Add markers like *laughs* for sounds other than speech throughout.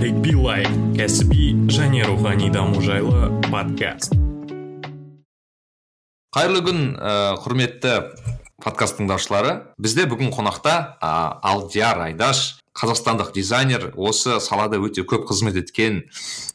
тарик билай кәсіби және рухани даму жайлы подкаст. Қайырлы күн ә, құрметті подкаст тыңдаушылары. Бізде бүгін қонақта ә, алдияр айдаш қазақстандық дизайнер. Осы салада өте көп қызмет еткен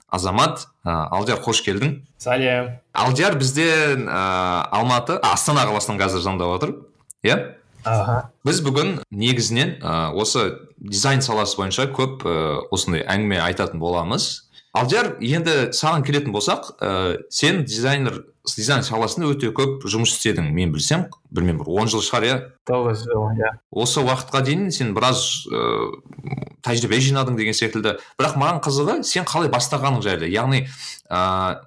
азамат. Ә, алдияр қош келдің. Сәлем. Алдияр бізде ә, алматы астана қаласынан қазір звондап отыр. Иә? Аха. Біз бүгін негізінен ә, осы дизайн саласы бойынша көп ә, осындай әңгіме айтатын боламыз. Алдияр енді саған келетін болсақ ә, сен дизайнер дизайн саласында өте көп жұмыс істедің мен білсем білмеймін бір он жыл шығар иә? Тоғыз жыл иә. Осы уақытқа дейін сен біраз ыыы тәжірибе жинадың деген секілді. Бірақ маған қызығы сен қалай бастағаның жайлы. Яғни ә,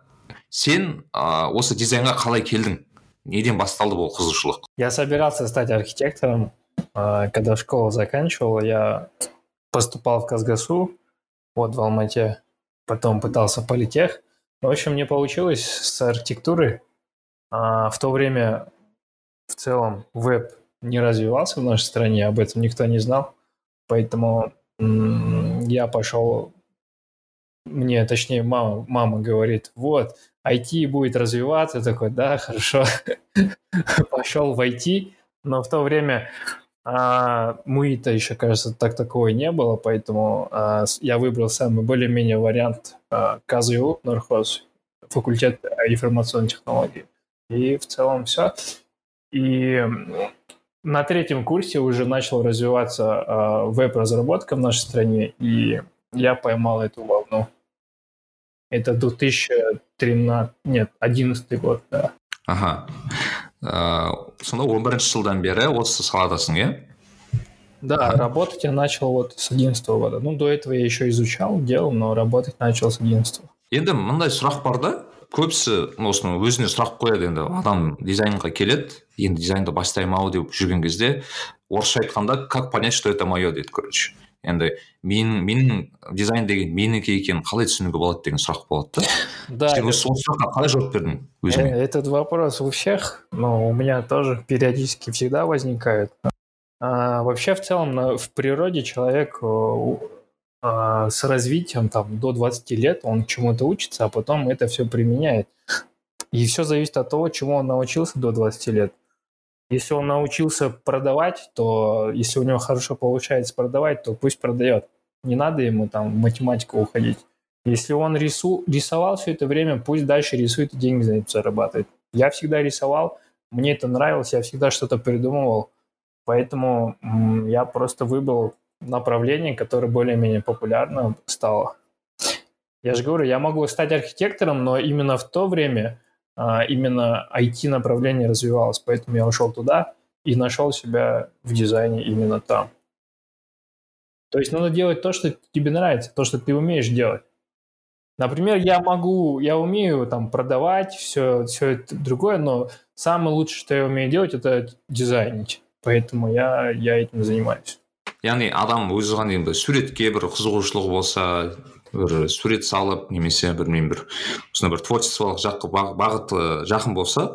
сен ә, осы дизайнға қалай келдің? Неден басталды бұл қызығушылық. Я собирался стать архитектором А, когда школу заканчивал я поступал в казгасу вот в алмате потом пытался в политех. В общем не получилось с архитектурой А, в то время в целом веб не развивался в нашей стране об этом никто не знал. Поэтому я пошел мне, точнее, мама, мама говорит, вот, IT будет развиваться, такой, да, хорошо, *laughs* пошел в IT, но в то время а, МУИ-то еще, кажется, так такого не было, поэтому а, я выбрал самый более-менее вариант а, КЗУ, Норхоз, факультет информационной технологии. И в целом все. И на третьем курсе уже начал развиваться а, веб-разработка в нашей стране, и я поймал эту волну. Это 2013, нет, 11 год, да. аха ыыы сонда он бірінші жылдан бері осы саладасың иә Да, работать я начал вот с 11 года. Ну, до этого я еще изучал, делал, но работать начал с 11 енді мындай сұрақ бар да. Көбісі осыны өзіне сұрақ қояды енді. Адам дизайнға келеді енді дизайнды бастаймын ау деп жүрген кезде орысша айтқанда как понять что это мое дейді короче. енді мен менің дизайн деген менікі екенін қалай түсінуге болады деген сұрақ болады да Да, сен это- осы сол сұраққа қалай жауап бердің э, өзіңе этот вопрос у всех, но у меня тоже периодически всегда возникает. А, вообще, в целом, на- в природе человек э, у- а, с развитием там, до 20 лет, он чему-то учится, а потом это все применяет. И все зависит от того, чему он научился до 20 лет. Если он научился продавать, то если у него хорошо получается продавать, то пусть продает. Не надо ему там в математику уходить. Если он рису, рисовал все это время, пусть дальше рисует и деньги за это зарабатывает. Я всегда рисовал, мне это нравилось, я всегда что-то придумывал, поэтому я просто выбрал направление, которое более-менее популярно стало. Я же говорю, я могу стать архитектором, но именно в то время именно IT-направление развивалось, поэтому я ушел туда и нашел себя в дизайне именно там. То есть надо делать то, что тебе нравится, то, что ты умеешь делать. Например, я могу, я умею там продавать, все, все это другое, но самое лучшее, что я умею делать, это дизайнить. Поэтому я, я этим занимаюсь. яғни адам өзі ғана енді суретке бір қызығушылығы болса бір сурет салып немесе білмеймін бір осындай бір творчестволық жаққа баг- бағыты жақын болса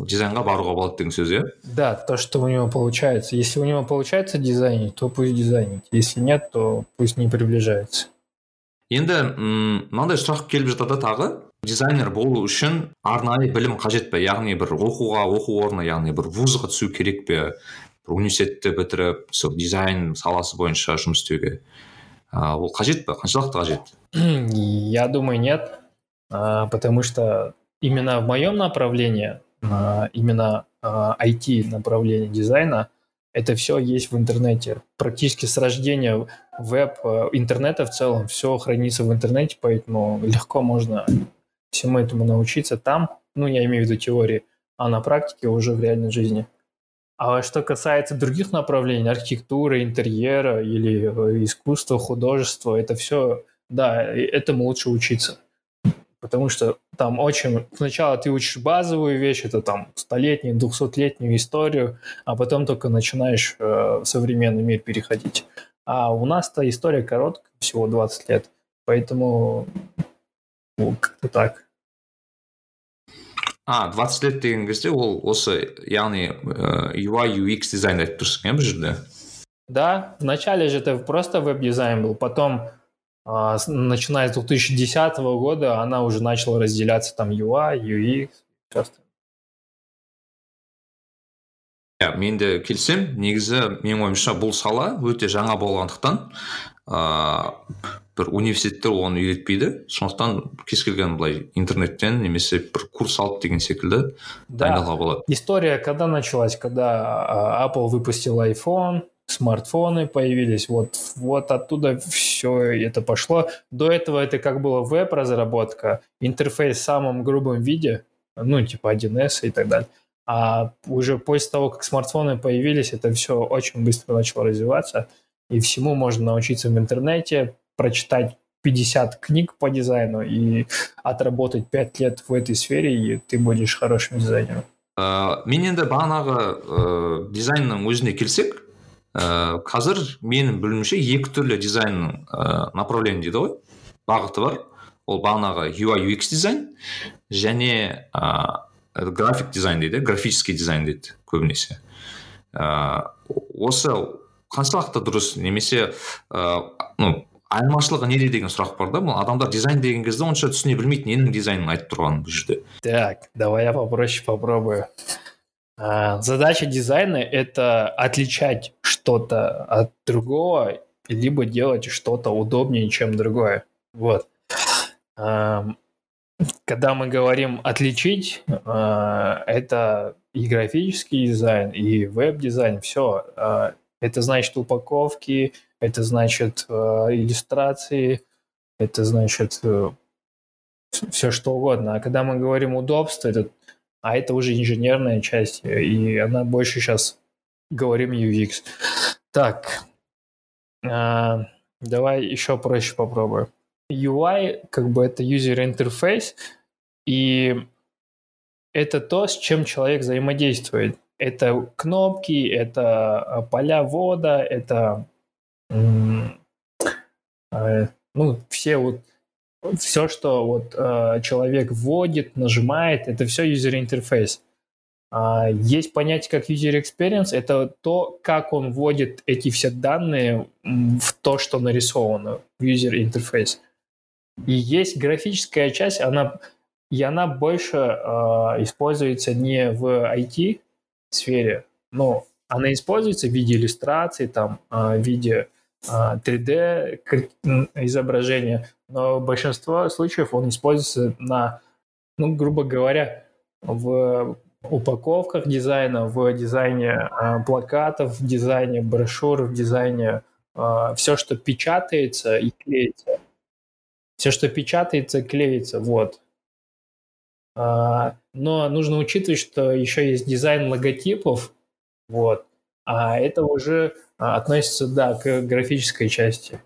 дизайнға баруға болады деген сөз иә Да, то, что у него получается. Если у него получается дизайнить, то пусть дизайнит. Если нет, то пусть не приближается. енді мынандай сұрақ келіп жатады тағы дизайнер болу үшін арнайы білім қажет пе яғни бір оқуға оқу орнына яғни бір вузға түсу керек пе бір университетті бітіріп сол дизайн саласы бойынша жұмыс істеуге ол қажет пе қаншалықты қажет *clears throat* Я думаю, нет, А, потому что именно в моем направлении, а, именно IT направление дизайна, это все есть в интернете. Практически с рождения веб, э, интернета в целом, все хранится в интернете, поэтому легко можно всему этому научиться там, ну, я имею в виду теории, а на практике уже в реальной жизни. А что касается других направлений, архитектуры, интерьера или э, искусства, художества, это все, да, этому лучше учиться. Потому что там очень... Сначала ты учишь базовую вещь, это там столетнюю, двухсотлетнюю историю, а потом только начинаешь э, в современный мир переходить. А у нас-то история короткая, всего 20 лет. Поэтому ну, как-то так. А 20 лет деген кезде ол осы яғни ә, UI UX дизайн айтып тұрсың иә бұл жерде Да, вначале же это просто веб-дизайн был, потом а, начиная с 2010 года она уже начала разделяться там UI, UX, иә мен де келісемін. Негізі менің ойымша бұл сала өте жаңа болғандықтан ыыы бір университеттер оны үйретпейді сондықтан кез келген былай интернеттен немесе бір курс алып деген секілді да. дайындалуға болады история когда началась когда Apple выпустил iPhone смартфоны появились, вот, вот оттуда все это пошло. До этого это как было веб-разработка, интерфейс в самом грубом виде, ну, типа 1С и так далее. А уже после того, как смартфоны появились, это все очень быстро начало развиваться, и всему можно научиться в интернете, прочитать 50 книг по дизайну и отработать 5 лет в этой сфере, и ты будешь хорошим дизайнером. ә, мен енді бағанағы ә, дизайнның өзіне келсек ә, қазір менің білуімше екі түрлі дизайнның ә, направление дейді ғой. Бағыты бар. Ол бағанағы UI UX дизайн және ә, график дизайн дейді графический дизайн дейді көбінесе. Ә, осы қаншалықты дұрыс немесе ә, ну айырмашылығы неде деген сұрақ бар да бұл адамдар дизайн деген кезде онша түсіне білмейді ненің дизайнын айтып тұрғанын бұл жерде Так, давай я попроще попробую. А, Задача дизайна – это отличать что-то от другого, либо делать что-то удобнее, чем другое. Вот. Ам, Когда мы говорим отличить, а, это и графический дизайн, и веб-дизайн, все. Это значит упаковки, это значит а, иллюстрации, это значит все что угодно. А когда мы говорим удобство, это, а это уже инженерная часть, и она больше сейчас говорим UX. Так, а, давай еще проще попробую. UI, как бы это user interface, и это то, с чем человек взаимодействует. Это кнопки, это поля ввода, это э, ну, все вот все, что вот э, человек вводит, нажимает, это все user интерфейс. А, есть понятие как user experience, это то, как он вводит эти все данные в то, что нарисовано в user интерфейс. И есть графическая часть, она и она больше э, используется не в IT сфере, но она используется в виде иллюстраций, там, э, в виде э, 3D к- м, изображения, но в большинство случаев он используется на, ну, грубо говоря, в упаковках дизайна, в дизайне э, плакатов, в дизайне брошюр, в дизайне все, что печатается и клеится. Все, что печатается, клеится, вот. А, Но нужно учитывать, что еще есть дизайн логотипов, вот, а это уже а, относится, да, к графической части.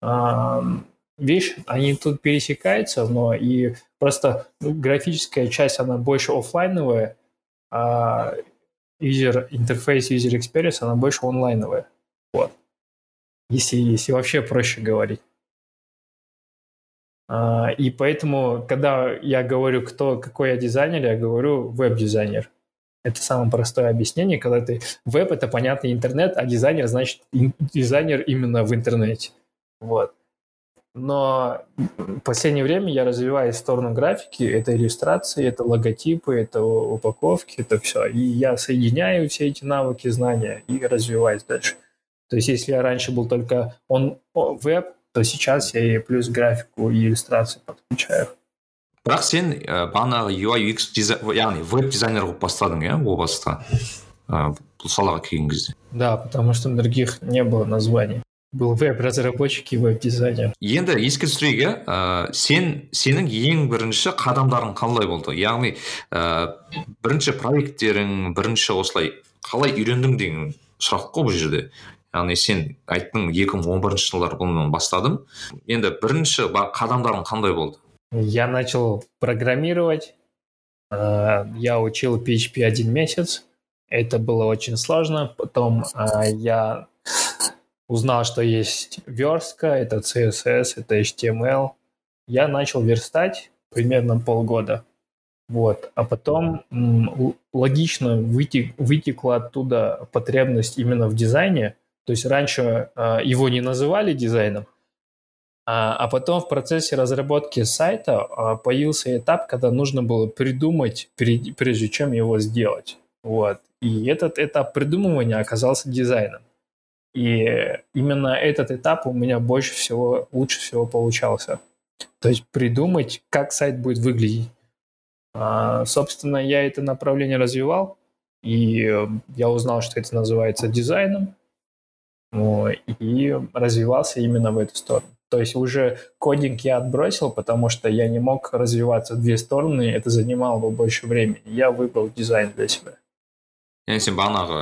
А, Видишь, они тут пересекаются, но и просто ну, графическая часть, она больше оффлайновая, а user интерфейс, user experience, она больше онлайновая. Вот. Если, если вообще проще говорить. А, И поэтому, когда я говорю, кто, какой я дизайнер, я говорю веб-дизайнер. Это самое простое объяснение, когда ты веб это понятный интернет, а дизайнер значит дизайнер именно в интернете. Вот. Но в последнее время я развиваюсь в сторону графики, это иллюстрации, это логотипы, это упаковки, это все. И я соединяю все эти навыки, знания и развиваюсь дальше. То есть если я раньше был только он веб, то сейчас я и плюс графику и иллюстрации подключаю. Бірақ сен ә, бағанағы UI UX дизай- яғни веб дизайнер болып бастадың иә о баста. Ә, бұл салаға келген кезде. Да, потому что других не было названий. Был веб-разработчик и веб-дизайнер. енді еске түсірейік иә ә, сен сенің ең бірінші қадамдарың қандай болды? Яғни ә, бірінші проекттерің бірінші осылай қалай үйрендің деген сұрақ қой бұл жерде. Яғни сен айттың 2011 жылдары бұны бастадым. Енді бірінші қадамдарың қандай болды? Я начал программировать. Э, Я учил PHP один месяц. Это было очень сложно. Потом э, я узнал, что есть верстка, это CSS, это HTML. Я начал верстать примерно полгода. Вот. А потом логично вытекла оттуда потребность именно в дизайне. То есть раньше э, его не называли дизайном, А, а потом в процессе разработки сайта а, появился этап, когда нужно было придумать, прежде чем его сделать. Вот. И этот этап придумывания оказался дизайном. И именно этот этап у меня больше всего, лучше всего получался. То есть придумать, как сайт будет выглядеть. А, собственно, я это направление развивал, и я узнал, что это называется дизайном, и развивался именно в эту сторону. То есть уже кодинг я отбросил, потому что я не мог развиваться в две стороны, это занимало бы больше времени. Я выбрал дизайн для себя. яғни сен бағанағы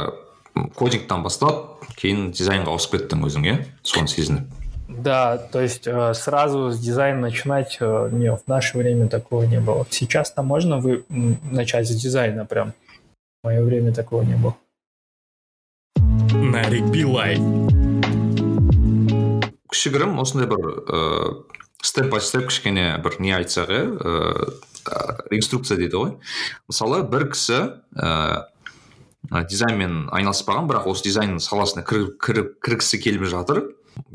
кодингтан бастап кейін дизайнға ауысып кеттің өзің иә соны сезініп да, то есть э, сразу с дизайна начинать, э, не, в наше время такого не было. Сейчас-то можно вы начать с дизайна прям. В мое время такого не было. Нарик Билай кішігірім осындай бір step by step кішкене бір не айтсақ иә инструкция дейді ғой. Мысалы бір кісі ыыы дизайнмен айналыспаған бірақ осы дизайн саласына кіріп кіргісі келіп жатыр.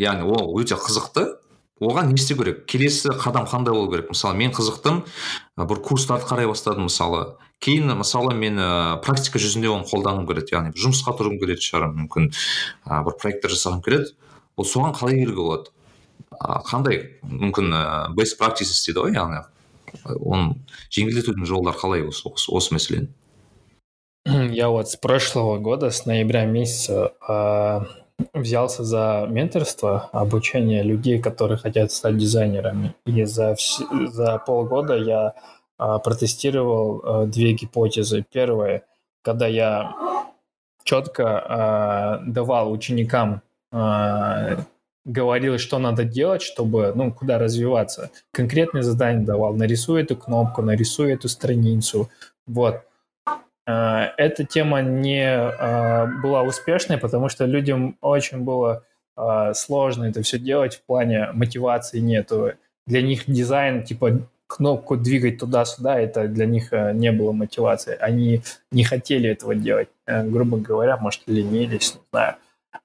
Яғни ол өте қызықты. Оған не істеу керек? Келесі қадам қандай болу керек? Мысалы мен қызықтым бір курстарды қарай бастадым мысалы. кейін мысалы мен ә, практика жүзінде оны қолданғым келеді яғни жұмысқа тұрғым келетін шығар мүмкін ә, бір проекттер жасағым келеді ол соған қалай келуге болады қандай мүмкін ыыы best practices дейді ғой яғни оны жеңілдетудің жолдары қалай осы, осы, осы мәселені я вот с прошлого года с ноября месяца э, взялся за менторство обучение людей которые хотят стать дизайнерами и за за полгода я э, протестировал э, две гипотезы первое когда я четко э, давал ученикам говорил, что надо делать, чтобы, ну, куда развиваться. Конкретное задание давал, нарисуй эту кнопку, нарисуй эту страницу. Вот. Эта тема не была успешной, потому что людям очень было сложно это все делать в плане мотивации нету. Для них дизайн, типа, кнопку двигать туда-сюда, это для них не было мотивации. Они не хотели этого делать. Грубо говоря, может, ленились, не знаю.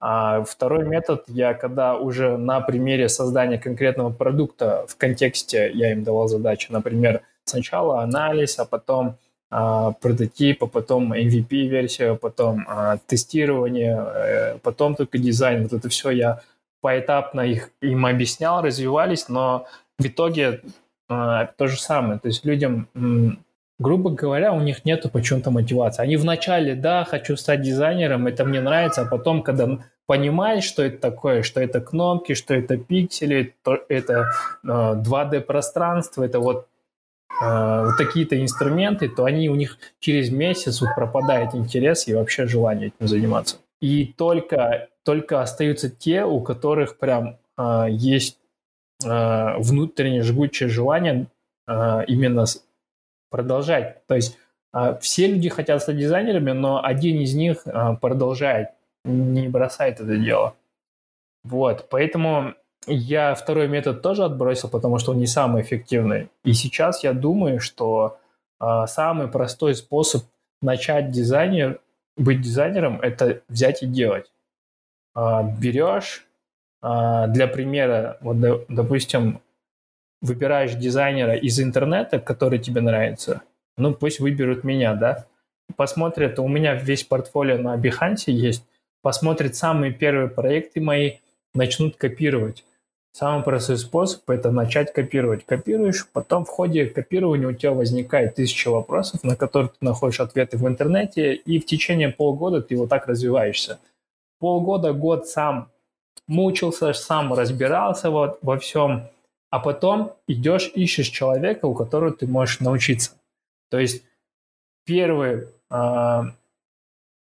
А второй метод я, когда уже на примере создания конкретного продукта в контексте я им давал задачи, например, сначала анализ, а потом а, прототип, а потом MVP-версия, потом а, тестирование, а, потом только дизайн. Вот это все я поэтапно их им объяснял, развивались, но в итоге а, то же самое. То есть людям грубо говоря, у них нету почему-то мотивации. Они вначале, да, хочу стать дизайнером, это мне нравится, а потом, когда понимаешь, что это такое, что это кнопки, что это пиксели, то это э, 2D-пространство, это вот э, вот такие-то инструменты, то они у них через месяц вот пропадает интерес и вообще желание этим заниматься. И только, только остаются те, у которых прям э, есть э, внутреннее жгучее желание э, именно продолжать. То есть а, все люди хотят стать дизайнерами, но один из них а, продолжает, не бросает это дело. Вот, поэтому я второй метод тоже отбросил, потому что он не самый эффективный. И сейчас я думаю, что а, самый простой способ начать дизайнер, быть дизайнером, это взять и делать. Берешь, для примера, вот, допустим, выбираешь дизайнера из интернета, который тебе нравится, ну пусть выберут меня, да, посмотрят, у меня весь портфолио на Behance есть, посмотрят самые первые проекты мои, начнут копировать. Самый простой способ – это начать копировать. Копируешь, потом в ходе копирования у тебя возникает тысяча вопросов, на которые ты находишь ответы в интернете, и в течение полгода ты вот так развиваешься. Полгода, год сам мучился, сам разбирался вот во всем, а потом идешь, ищешь человека, у которого ты можешь научиться. То есть первый, э,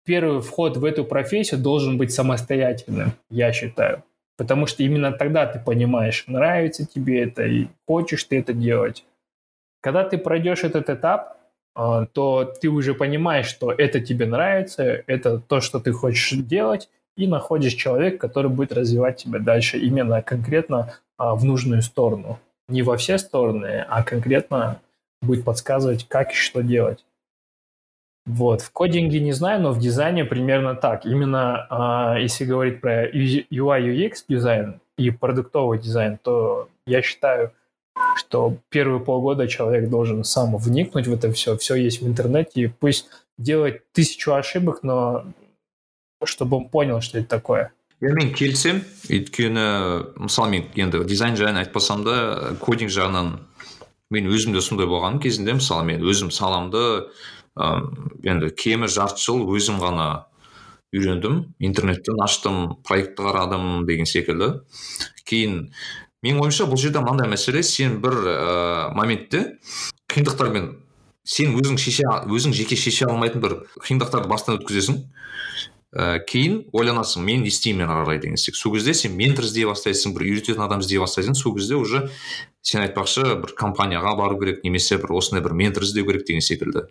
первый вход в эту профессию должен быть самостоятельным, я считаю. Потому что именно тогда ты понимаешь, нравится тебе это и хочешь ты это делать. Когда ты пройдешь этот этап, э, то ты уже понимаешь, что это тебе нравится, это то, что ты хочешь делать, и находишь человека, который будет развивать тебя дальше именно конкретно а, в нужную сторону. Не во все стороны, а конкретно будет подсказывать, как и что делать. Вот, в кодинге не знаю, но в дизайне примерно так. Именно э, если говорить про UI UX дизайн, и продуктовый дизайн, то я считаю, что первые полгода человек должен сам вникнуть в это все, все есть в интернете, и пусть делает тысячу ошибок, но чтобы он понял, что это такое. иә мен келісемін өйткені мысалы мен енді дизайн жайын айтпасам да кодинг жағынан мен өзім де сондай болғанмын кезінде мысалы мен өзім саламды ә, енді кемі жарты жыл өзім ғана үйрендім интернеттен аштым проектті қарадым деген секілді. Кейін менің ойымша бұл жерде мынандай мәселе сен бір ә, моментте қиындықтармен сен өзің шеше өзің жеке шеше алмайтын бір қиындықтарды бастан өткізесің. Ә, кейін ойланасың мен не істеймін ары қарай деген сияқты сол кезде сен ментор іздей бастайсың бір үйрететін адам іздей бастайсың сол кезде уже сен айтпақшы бір компанияға бару керек немесе бір осындай бір ментор іздеу керек деген секілді.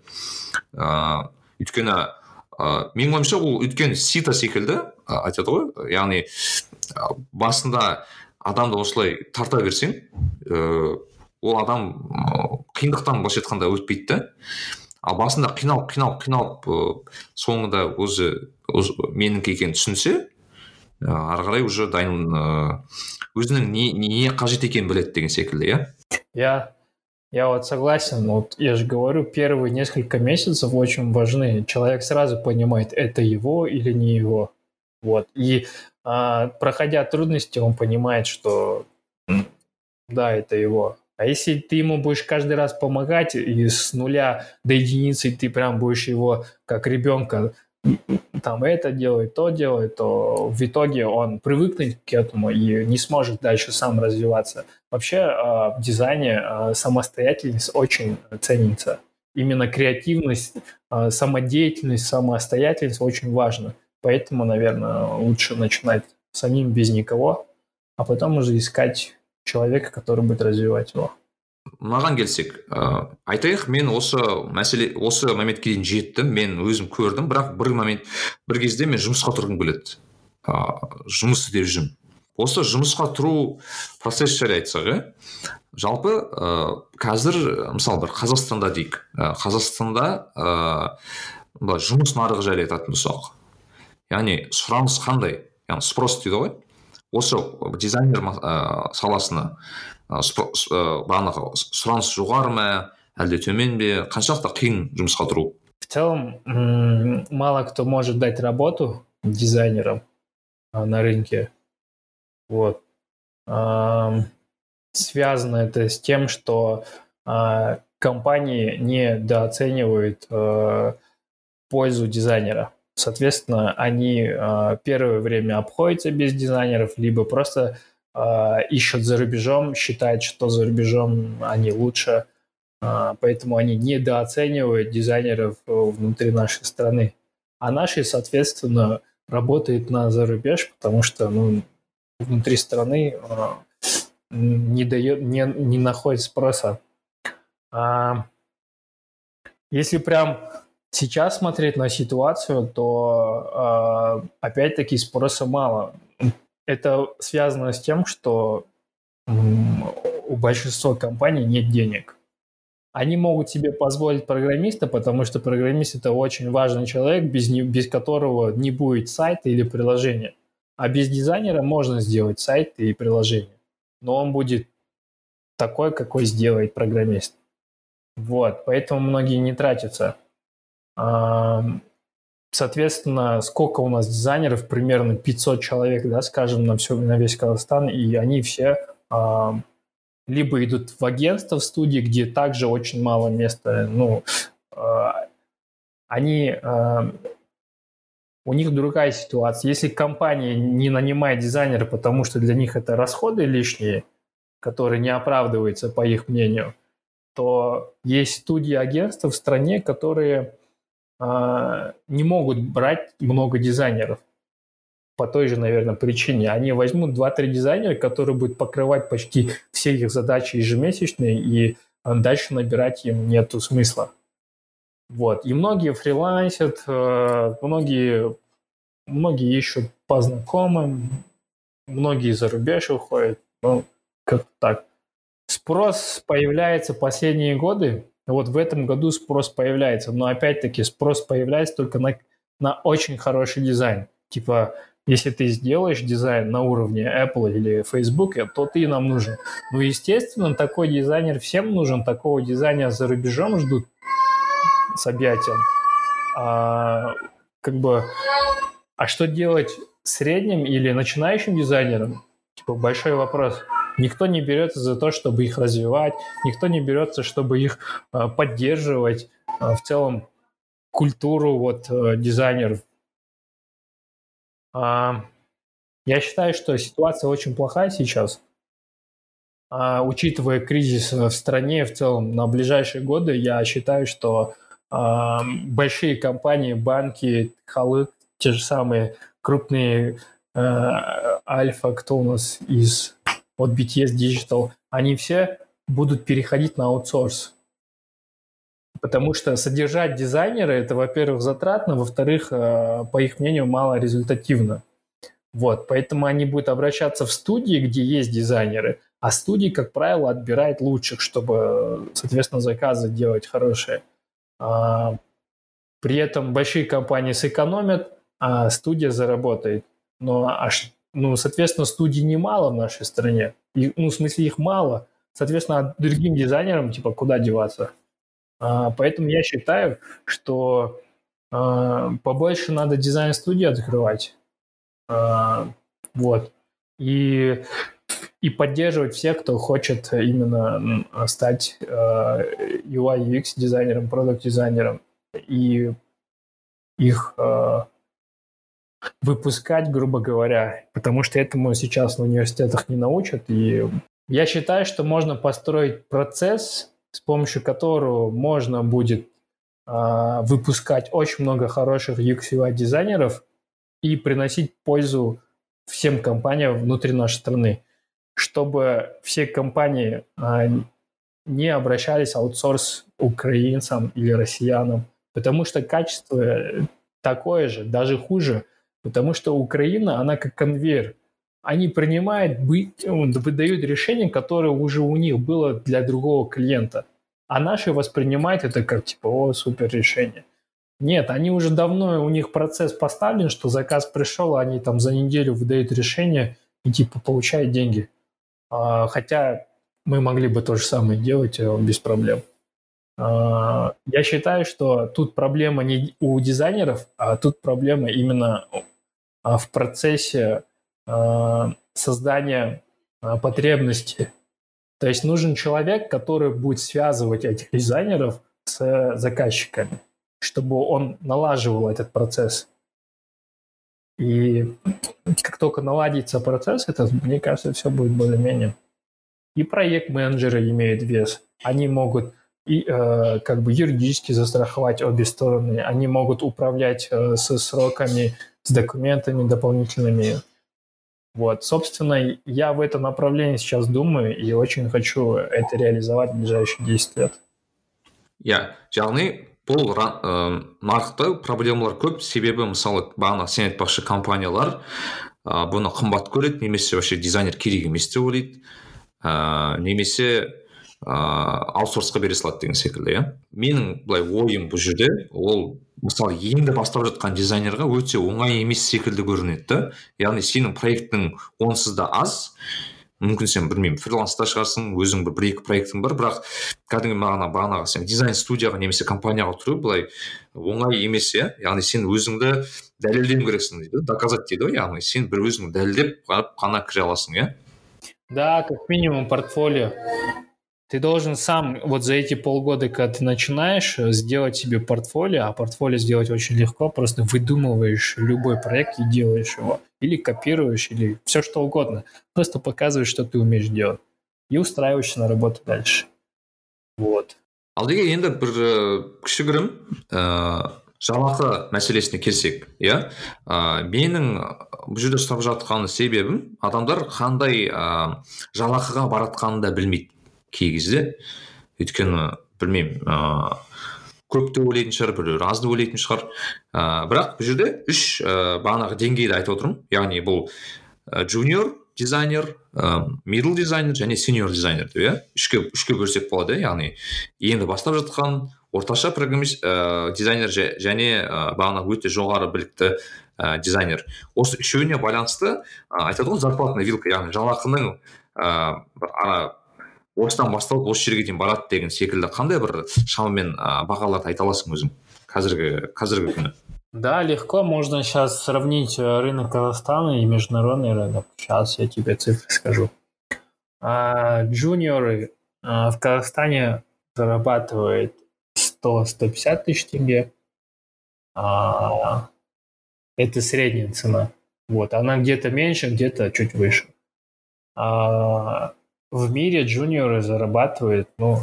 Ыыы өйткені ә, менің ойымша ол өйткені сита секілді айтады ғой. Яғни басында адамды осылай тарта берсең ыыы ол адам қиындықтан былайша айтқанда өтпейді да ал басында қиналып қиналып қиналып соңында өзі, өзі менікі екенін түсінсе ары қарай уже дайын өзінің не, не қажет екенін біледі деген секілді иә я я вот согласен вот я же говорю первые несколько месяцев очень важны человек сразу понимает это его или не его вот и а, проходя трудности он понимает что да это его а если ты ему будешь каждый раз помогать и с нуля до единицы ты прям будешь его как ребенка там это делать, то делать, то в итоге он привыкнет к этому и не сможет дальше сам развиваться. Вообще а, в дизайне а, самостоятельность очень ценится. Именно креативность, а, самодеятельность, самостоятельность очень важна. Поэтому, наверное, лучше начинать самим без никого, а потом уже искать человека, который будет развивать его. Маған келсек ә, айтайық мен осы мәселе осы моментке дейін жеттім мен өзім көрдім бірақ бір момент бір кезде мен жұмысқа тұрғым келеді. Ә, жұмыс іздеп жүрмін осы жұмысқа тұру процесс жайлы айтсақ иә жалпы ә, қазір мысалы бір қазақстанда дейік. Ә, қазақстанда ә, жұмыс нарығы жайлы айтатын болсақ яғни сұраныс қандай? Яғни спрос дейді ғой. Осы дизайнер ә, саласына бағанағы сұраныс жоғары ма әлде төмен бе? Қаншалықты қиын жұмысқа тұру? В целом мало кто может дать работу дизайнерам на рынке. Вот. Связано это с тем что компании недооценивают пользу дизайнера Соответственно, они э, первое время обходятся без дизайнеров, либо просто э, ищут за рубежом, считают, что за рубежом они лучше, э, поэтому они недооценивают дизайнеров внутри нашей страны. А наши, соответственно, работают на зарубеж, потому что ну, внутри страны э, не, дает, не, не находит спроса. А, если прям Сейчас смотреть на ситуацию, то э, опять-таки спроса мало. Это связано с тем, что у большинства компаний нет денег. Они могут себе позволить программиста, потому что программист это очень важный человек, без, не, без которого не будет сайта или приложения. А без дизайнера можно сделать сайт и приложение. Но он будет такой, какой сделает программист. Вот, поэтому многие не тратятся Соответственно, сколько у нас дизайнеров? Примерно 500 человек, да, скажем, на, все, на весь Казахстан, и они все либо идут в агентство, в студии, где также очень мало места, ну, а, они, у них другая ситуация. Если компания не нанимает дизайнера, потому что для них это расходы лишние, которые не оправдываются, по их мнению, то есть студии агентства в стране, которые не могут брать много дизайнеров. По той же, наверное, причине. Они возьмут 2-3 дизайнера, которые будут покрывать почти все их задачи ежемесячные, и а, дальше набирать им нету смысла. Вот. И многие фрилансят, э, многие, многие ищут по знакомым, многие за рубеж уходят. Ну, как так. Спрос появляется последние годы, вот в этом году спрос появляется, но опять-таки спрос появляется только на, на очень хороший дизайн. Типа если ты сделаешь дизайн на уровне Apple или Facebook, то ты нам нужен. Ну, естественно, такой дизайнер всем нужен, такого дизайнера за рубежом ждут с объятием. А, как бы, а что делать средним или начинающим дизайнерам? Типа, большой вопрос. Никто не берется за то, чтобы их развивать, никто не берется, чтобы их э, поддерживать. Э, в целом культуру вот э, дизайнеров. А, я считаю, что ситуация очень плохая сейчас. А, учитывая кризис в стране в целом на ближайшие годы, я считаю, что а, большие компании, банки, халы, те же самые крупные Альфа, кто у нас из от BTS Digital, они все будут переходить на аутсорс. Потому что содержать дизайнера это, во-первых, затратно, во-вторых, э, по их мнению, мало результативно. Вот, поэтому они будут обращаться в студии, где есть дизайнеры, а студии, как правило, отбирают лучших, чтобы, соответственно, заказы делать хорошие. А, при этом большие компании сэкономят, а студия заработает. Но, а, ну, соответственно, студий немало в нашей стране. И, ну, в смысле, их мало. Соответственно, другим дизайнерам, типа, куда деваться? А, поэтому я считаю, что а, побольше надо дизайн-студии открывать. А, вот. И, и поддерживать всех, кто хочет именно стать UI UX дизайнером, продукт дизайнером и их выпускать, грубо говоря, потому что этому сейчас в университетах не научат. И я считаю, что можно построить процесс, с помощью которого можно будет э, выпускать очень много хороших UX UI дизайнеров и приносить пользу всем компаниям внутри нашей страны, чтобы все компании э, не обращались аутсорс украинцам или россиянам, потому что качество такое же, даже хуже, потому что Украина, она как конвейер, они принимают, выдают решение, которое уже у них было для другого клиента. А наши воспринимают это как типа, о, супер решение. Нет, они уже давно, у них процесс поставлен, что заказ пришел, а они там за неделю выдают решение и типа получают деньги. А, хотя мы могли бы то же самое делать э, без проблем. А, я считаю, что тут проблема не у дизайнеров, а тут проблема именно в процессе а, создания а, потребности. То есть нужен человек, который будет связывать этих дизайнеров с заказчиками, чтобы он налаживал этот процесс. И как только наладится процесс, это, мне кажется, все будет более-менее. И проект-менеджеры имеют вес. Они могут и э, как бы юридически застраховать обе стороны. Они могут управлять э, со сроками, с документами дополнительными. Вот, собственно, я в этом направлении сейчас думаю и очень хочу это реализовать в ближайшие 10 лет. иә яғни бұл ә, нарықта проблемалар көп себебі мысалы бағана сен айтпақшы компаниялар ә, бұны қымбат көреді немесе вообще дизайнер керек емес деп ойлайды ә, немесе ыыы аутсорсқа бере салады деген секілді иә. Менің былай ойым бұл жерде ол мысалы енді бастап жатқан дизайнерға өте оңай емес секілді көрінеді да. Яғни сенің проектің онсыз да аз. Мүмкін сен білмеймін фриланста шығарсың өзің бір екі проектің бар. Бірақ кәдімгі мағына бағанағы сен дизайн студияға немесе компанияға тұру былай оңай емес иә. Яғни сен өзіңді дәлелдеу керексің дейді доказать дейді ғой. Яғни сен бір өзіңді дәлелдеп барып қана кіре аласың иә. Да как минимум портфолио. Ты должен сам вот за эти полгода, когда ты начинаешь, э, сделать себе портфолио, а портфолио сделать очень легко, просто выдумываешь любой проект и делаешь его. Или копируешь, или все что угодно. Просто показываешь, что ты умеешь делать. И устраиваешься на работу дальше. Вот. ал деге енді бір кішігірім ә, жалақы мәселесіне келсек иә ә, менің бұл жерде сұрап жатқан себебім адамдар қандай ә, жалақыға баратқанын да білмейді кей кезде өйткені білмеймін ыыы көп деп ойлайтын шығар біреулер аз деп ойлайтын шығар. Ыыы бірақ бұл жерде үш ә, бағанағы деңгейді айтып отырмын. Яғни бұл junior дизайнер middle дизайнер және senior дизайнер деп иә? Үшке үшке бөлсек болады иә? Яғни енді бастап жатқан орташа программист ә, дизайнер және ә, бағанағы өте жоғары білікті ә, дизайнер. Осы үшеуіне байланысты ә, айтады ғой зарплатная вилка яғни жалақының ә, осыдан басталып осы жерге дейін барады деген секілді қандай бір шамамен ә, бағаларды айта аласың өзің қазіргі қазіргі күні Да, легко можно сейчас сравнить э, рынок Казахстана и международный рынок. Сейчас я тебе цифры скажу. А, джуниоры а, в Казахстане зарабатывают 100-150 тысяч тенге. А, это средняя цена. Вот, она где-то меньше, где-то чуть выше. А, в мире джуниоры зарабатывают, ну,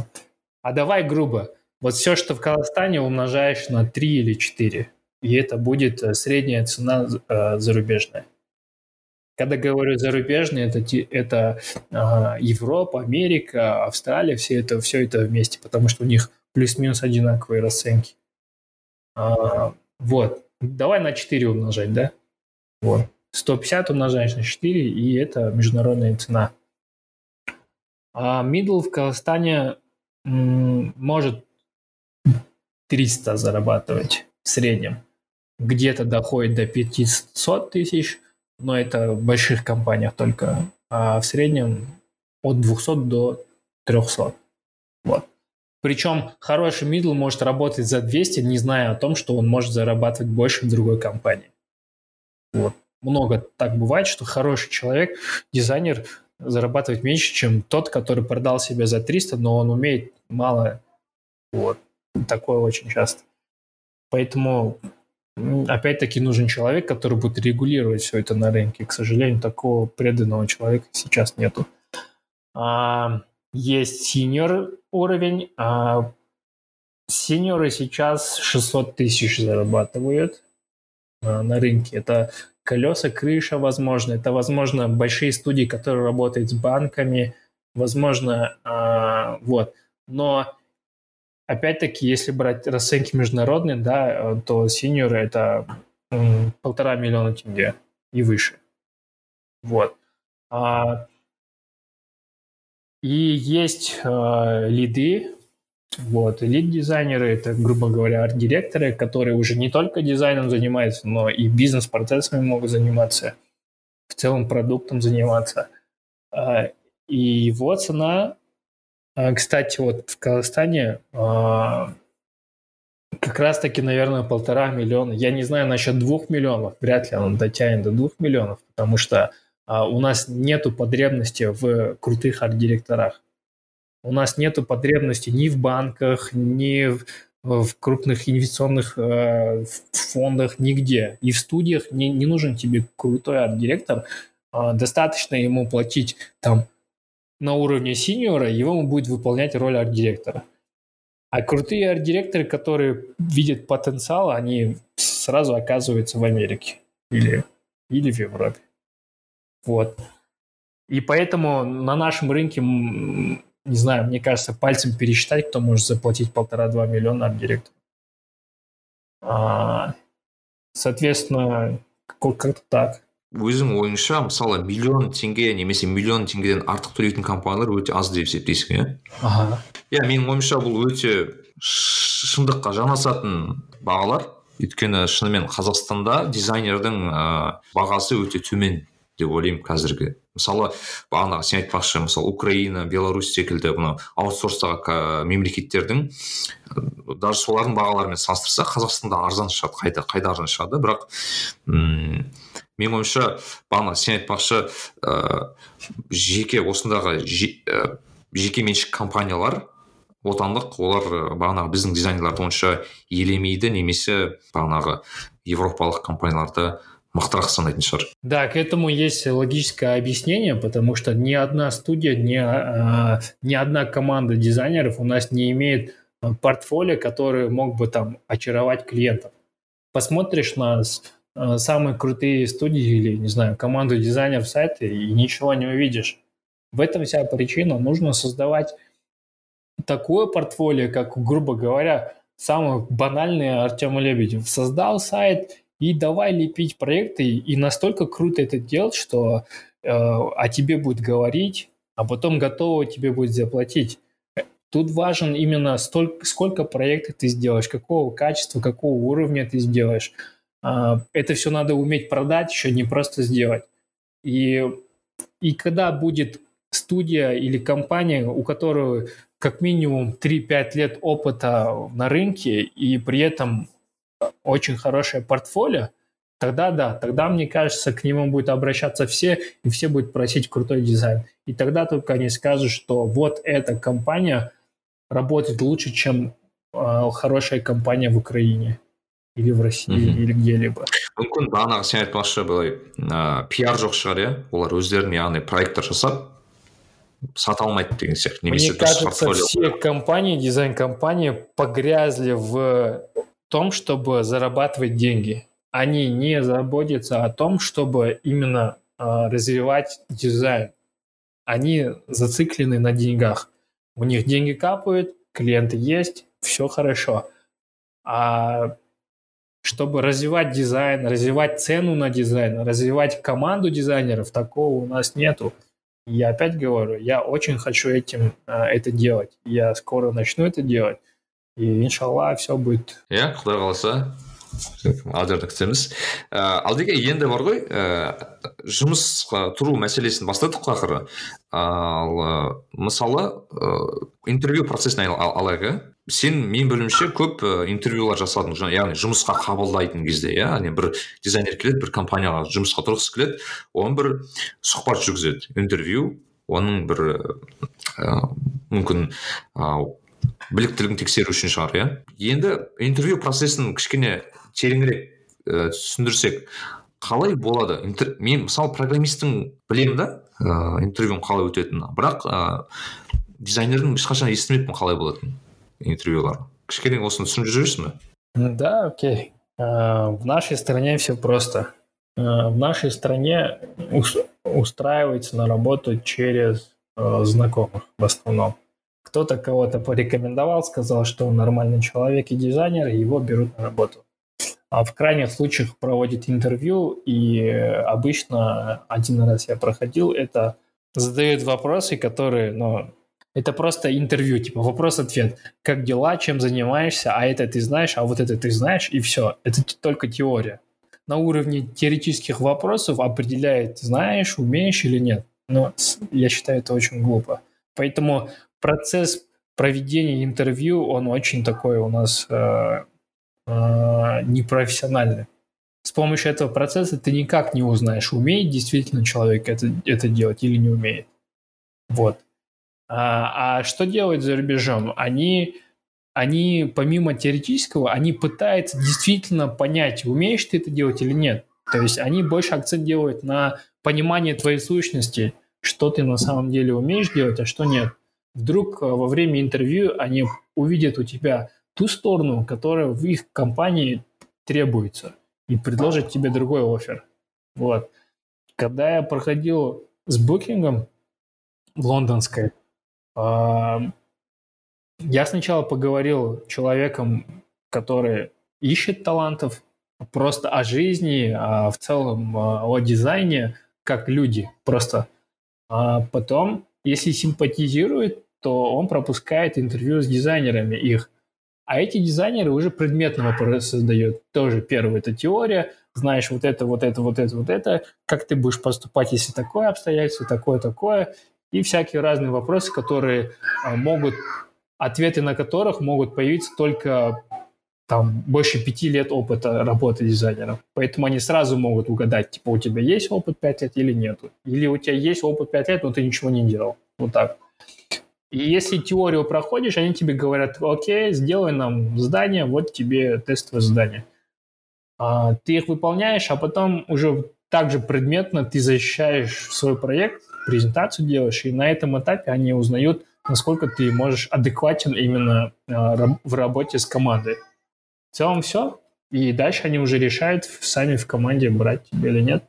а давай грубо, вот все, что в Казахстане, умножаешь на 3 или 4 и это будет э, средняя цена э, зарубежная. Когда говорю зарубежные, это, это э, Европа, Америка, Австралия, все это, все это вместе, потому что у них плюс-минус одинаковые расценки. А, вот. Давай на 4 умножать, да? Вот. 150 умножаешь на 4, и это международная цена. А middle в Казахстане может 300 зарабатывать в среднем где-то доходит до 500 тысяч, но это в больших компаниях только, а в среднем от 200 до 300. Вот. Причем хороший мидл может работать за 200, не зная о том, что он может зарабатывать больше в другой компании. Вот. Много так бывает, что хороший человек, дизайнер, зарабатывает меньше, чем тот, который продал себя за 300, но он умеет мало. Вот. Такое очень часто. Поэтому опять-таки нужен человек, который будет регулировать все это на рынке. К сожалению, такого преданного человека сейчас нету. А, есть синьор уровень. А, синьоры сейчас 600 тысяч зарабатывают а, на рынке. Это колеса, крыша, возможно. Это, возможно, большие студии, которые работают с банками. Возможно, а, вот. Но Опять-таки, если брать расценки международные, да, э, то синьоры это полтора миллиона тенге и выше. Вот. А, и есть э, лиды, вот, лид-дизайнеры, это, грубо говоря, арт-директоры, которые уже не только дизайном занимаются, но и бизнес-процессами могут заниматься, в целом продуктом заниматься. А, и его цена а, кстати, вот в Казахстане а, как раз-таки, наверное, полтора миллиона. Я не знаю насчет двух миллионов, вряд ли он дотянет до двух миллионов, потому что у нас нету потребности в крутых арт-директорах. У нас нету потребности ни в банках, ни в, в крупных инвестиционных э, фондах, нигде. И в студиях не, не нужен тебе крутой арт-директор. Э, достаточно ему платить там на уровне синьора, его будет выполнять роль арт-директора. А крутые арт-директоры, которые видят потенциал, они сразу оказываются в Америке или, или в Европе. Вот. И поэтому на нашем рынке, не знаю, мне кажется, пальцем пересчитать, кто может заплатить полтора-два миллиона арт-директору. А, соответственно, как-то так. өзің ойыңша мысалы миллион теңге немесе миллион теңгеден артық төлейтін компаниялар өте аз деп есептейсің иә аха иә менің ойымша бұл өте шындыққа жанасатын бағалар өйткені шынымен қазақстанда дизайнердің ә, бағасы өте төмен деп ойлаймын қазіргі. Мысалы бағанағы сен айтпақшы мысалы украина беларусь секілді мынау аутсорстағы мемлекеттердің даже солардың бағаларымен салыстырсақ қазақстанда арзан шығады қайда қайда арзан шығады бірақ менің ойымша бағана сен айтпақшы ә, жеке осындағы жеке меншік компаниялар отандық олар бағанағы біздің дизайнерларды онша елемейді немесе бағанағы европалық компанияларды мықтырақ санайтын шығар да к этому есть логическое объяснение потому что ни одна студия ни, э, ни одна команда дизайнеров у нас не имеет портфолио который мог бы там очаровать клиентов посмотришь на Э, самые крутые студии или, не знаю, команду дизайнеров сайта и ничего не увидишь. В этом вся причина. Нужно создавать такое портфолио, как, грубо говоря, самый банальный Артем Лебедев. Создал сайт и давай лепить проекты, и настолько круто это делать, что э, о тебе будет говорить, а потом готово тебе будет заплатить. Тут важен именно столько, сколько проектов ты сделаешь, какого качества, какого уровня ты сделаешь. А, это все надо уметь продать, еще не просто сделать. И, и когда будет студия или компания, у которой как минимум 3-5 лет опыта на рынке и при этом очень хорошее портфолио, тогда да, тогда, мне кажется, к нему будет обращаться все, и все будут просить крутой дизайн. И тогда только они скажут, что вот эта компания работает лучше, чем э, хорошая компания в Украине или в России mm-hmm. или где-либо. мүмкін бағанағы сен айтпақшы былай ә, пиар жоқ шығар иә олар өздеріне яғни проекттер жасап сата алмайды деген сияқты немесе Мне кажется, все компании, дизайн-компании погрязли в том, чтобы зарабатывать деньги они не заботятся о том, чтобы именно э, развивать дизайн. Они зациклены на деньгах. У них деньги капают, клиенты есть, все хорошо. А чтобы развивать дизайн, развивать цену на дизайн, развивать команду дизайнеров, такого у нас нету. Я опять говорю, я очень хочу этим э, это делать. Я скоро начну это делать. И иншалла все будет. Я, құдай қаласа. Алжарда күтеміз. Ә, алдеке енді бар ғой ә, жұмысқа тұру мәселесін бастадық қой ақыры. Ал ә, мысалы ә, интервью процесін алайық иә сен мен білуімше көп ә, интервьюлар жасадың яғни жұмысқа қабылдайтын кезде иә. Яғни бір дизайнер келеді бір компанияға жұмысқа тұрғысы келеді оны бір сұхбат жүргізеді интервью. Оның бір ә, мүмкін біліктілігін тексеру үшін шығар иә? Енді интервью процесін кішкене тереңірек ә, түсіндірсек қалай болады? Интер... мен мысалы программисттің білемін да ә, интервьюң қалай өтетінін. Бірақ ә, дизайнердің ешқашан естімеппін қалай болатынын интервьюлар. Кішкене осыны түсіндіріп жібересің ба да окей. В нашей стране все просто. В нашей стране устраивается на работу через знакомых в основном. Кто-то кого-то порекомендовал, сказал, что он нормальный человек и дизайнер, и его берут на работу. А в крайних случаях проводит интервью, и обычно один раз я проходил, это задают вопросы, которые, ну, это просто интервью, типа вопрос-ответ. Как дела, чем занимаешься, а это ты знаешь, а вот это ты знаешь, и все. Это только теория. На уровне теоретических вопросов определяет, знаешь, умеешь или нет. Но я считаю это очень глупо. Поэтому процесс проведения интервью, он очень такой у нас э, э, непрофессиональный. С помощью этого процесса ты никак не узнаешь, умеет действительно человек это, это делать или не умеет. Вот. А, а что делают за рубежом? Они, они, помимо теоретического, они пытаются действительно понять, умеешь ты это делать или нет. То есть они больше акцент делают на понимание твоей сущности, что ты на самом деле умеешь делать, а что нет. Вдруг э, во время интервью они увидят у тебя ту сторону, которая в их компании требуется, и предложат тебе другой офер. Вот. Когда я проходил с букингом лондонской, я сначала поговорил с человеком, который ищет талантов, просто о жизни, а в целом а, о дизайне, как люди, просто. А потом, если симпатизирует, то он пропускает интервью с дизайнерами их. А эти дизайнеры уже предметный вопрос создают. Тоже первое – это теория, знаешь вот это, вот это, вот это, вот это, как ты будешь поступать, если такое обстоятельство, такое, такое, и всякие разные вопросы, которые а, могут, ответы на которых могут появиться только там больше пяти лет опыта работы дизайнером. Поэтому они сразу могут угадать, типа, у тебя есть опыт пять лет или нету. Или у тебя есть опыт пять лет, но ты ничего не делал. Вот так. И если теорию проходишь, они тебе говорят, окей, сделай нам здание, вот тебе тестовое задание. А, ты их выполняешь, а потом уже также предметно ты защищаешь свой проект, презентацию делаешь, и на этом этапе они узнают, насколько ты можешь адекватен именно а, в работе с командой. В целом все. И дальше они уже решают сами в команде, брать тебя или нет.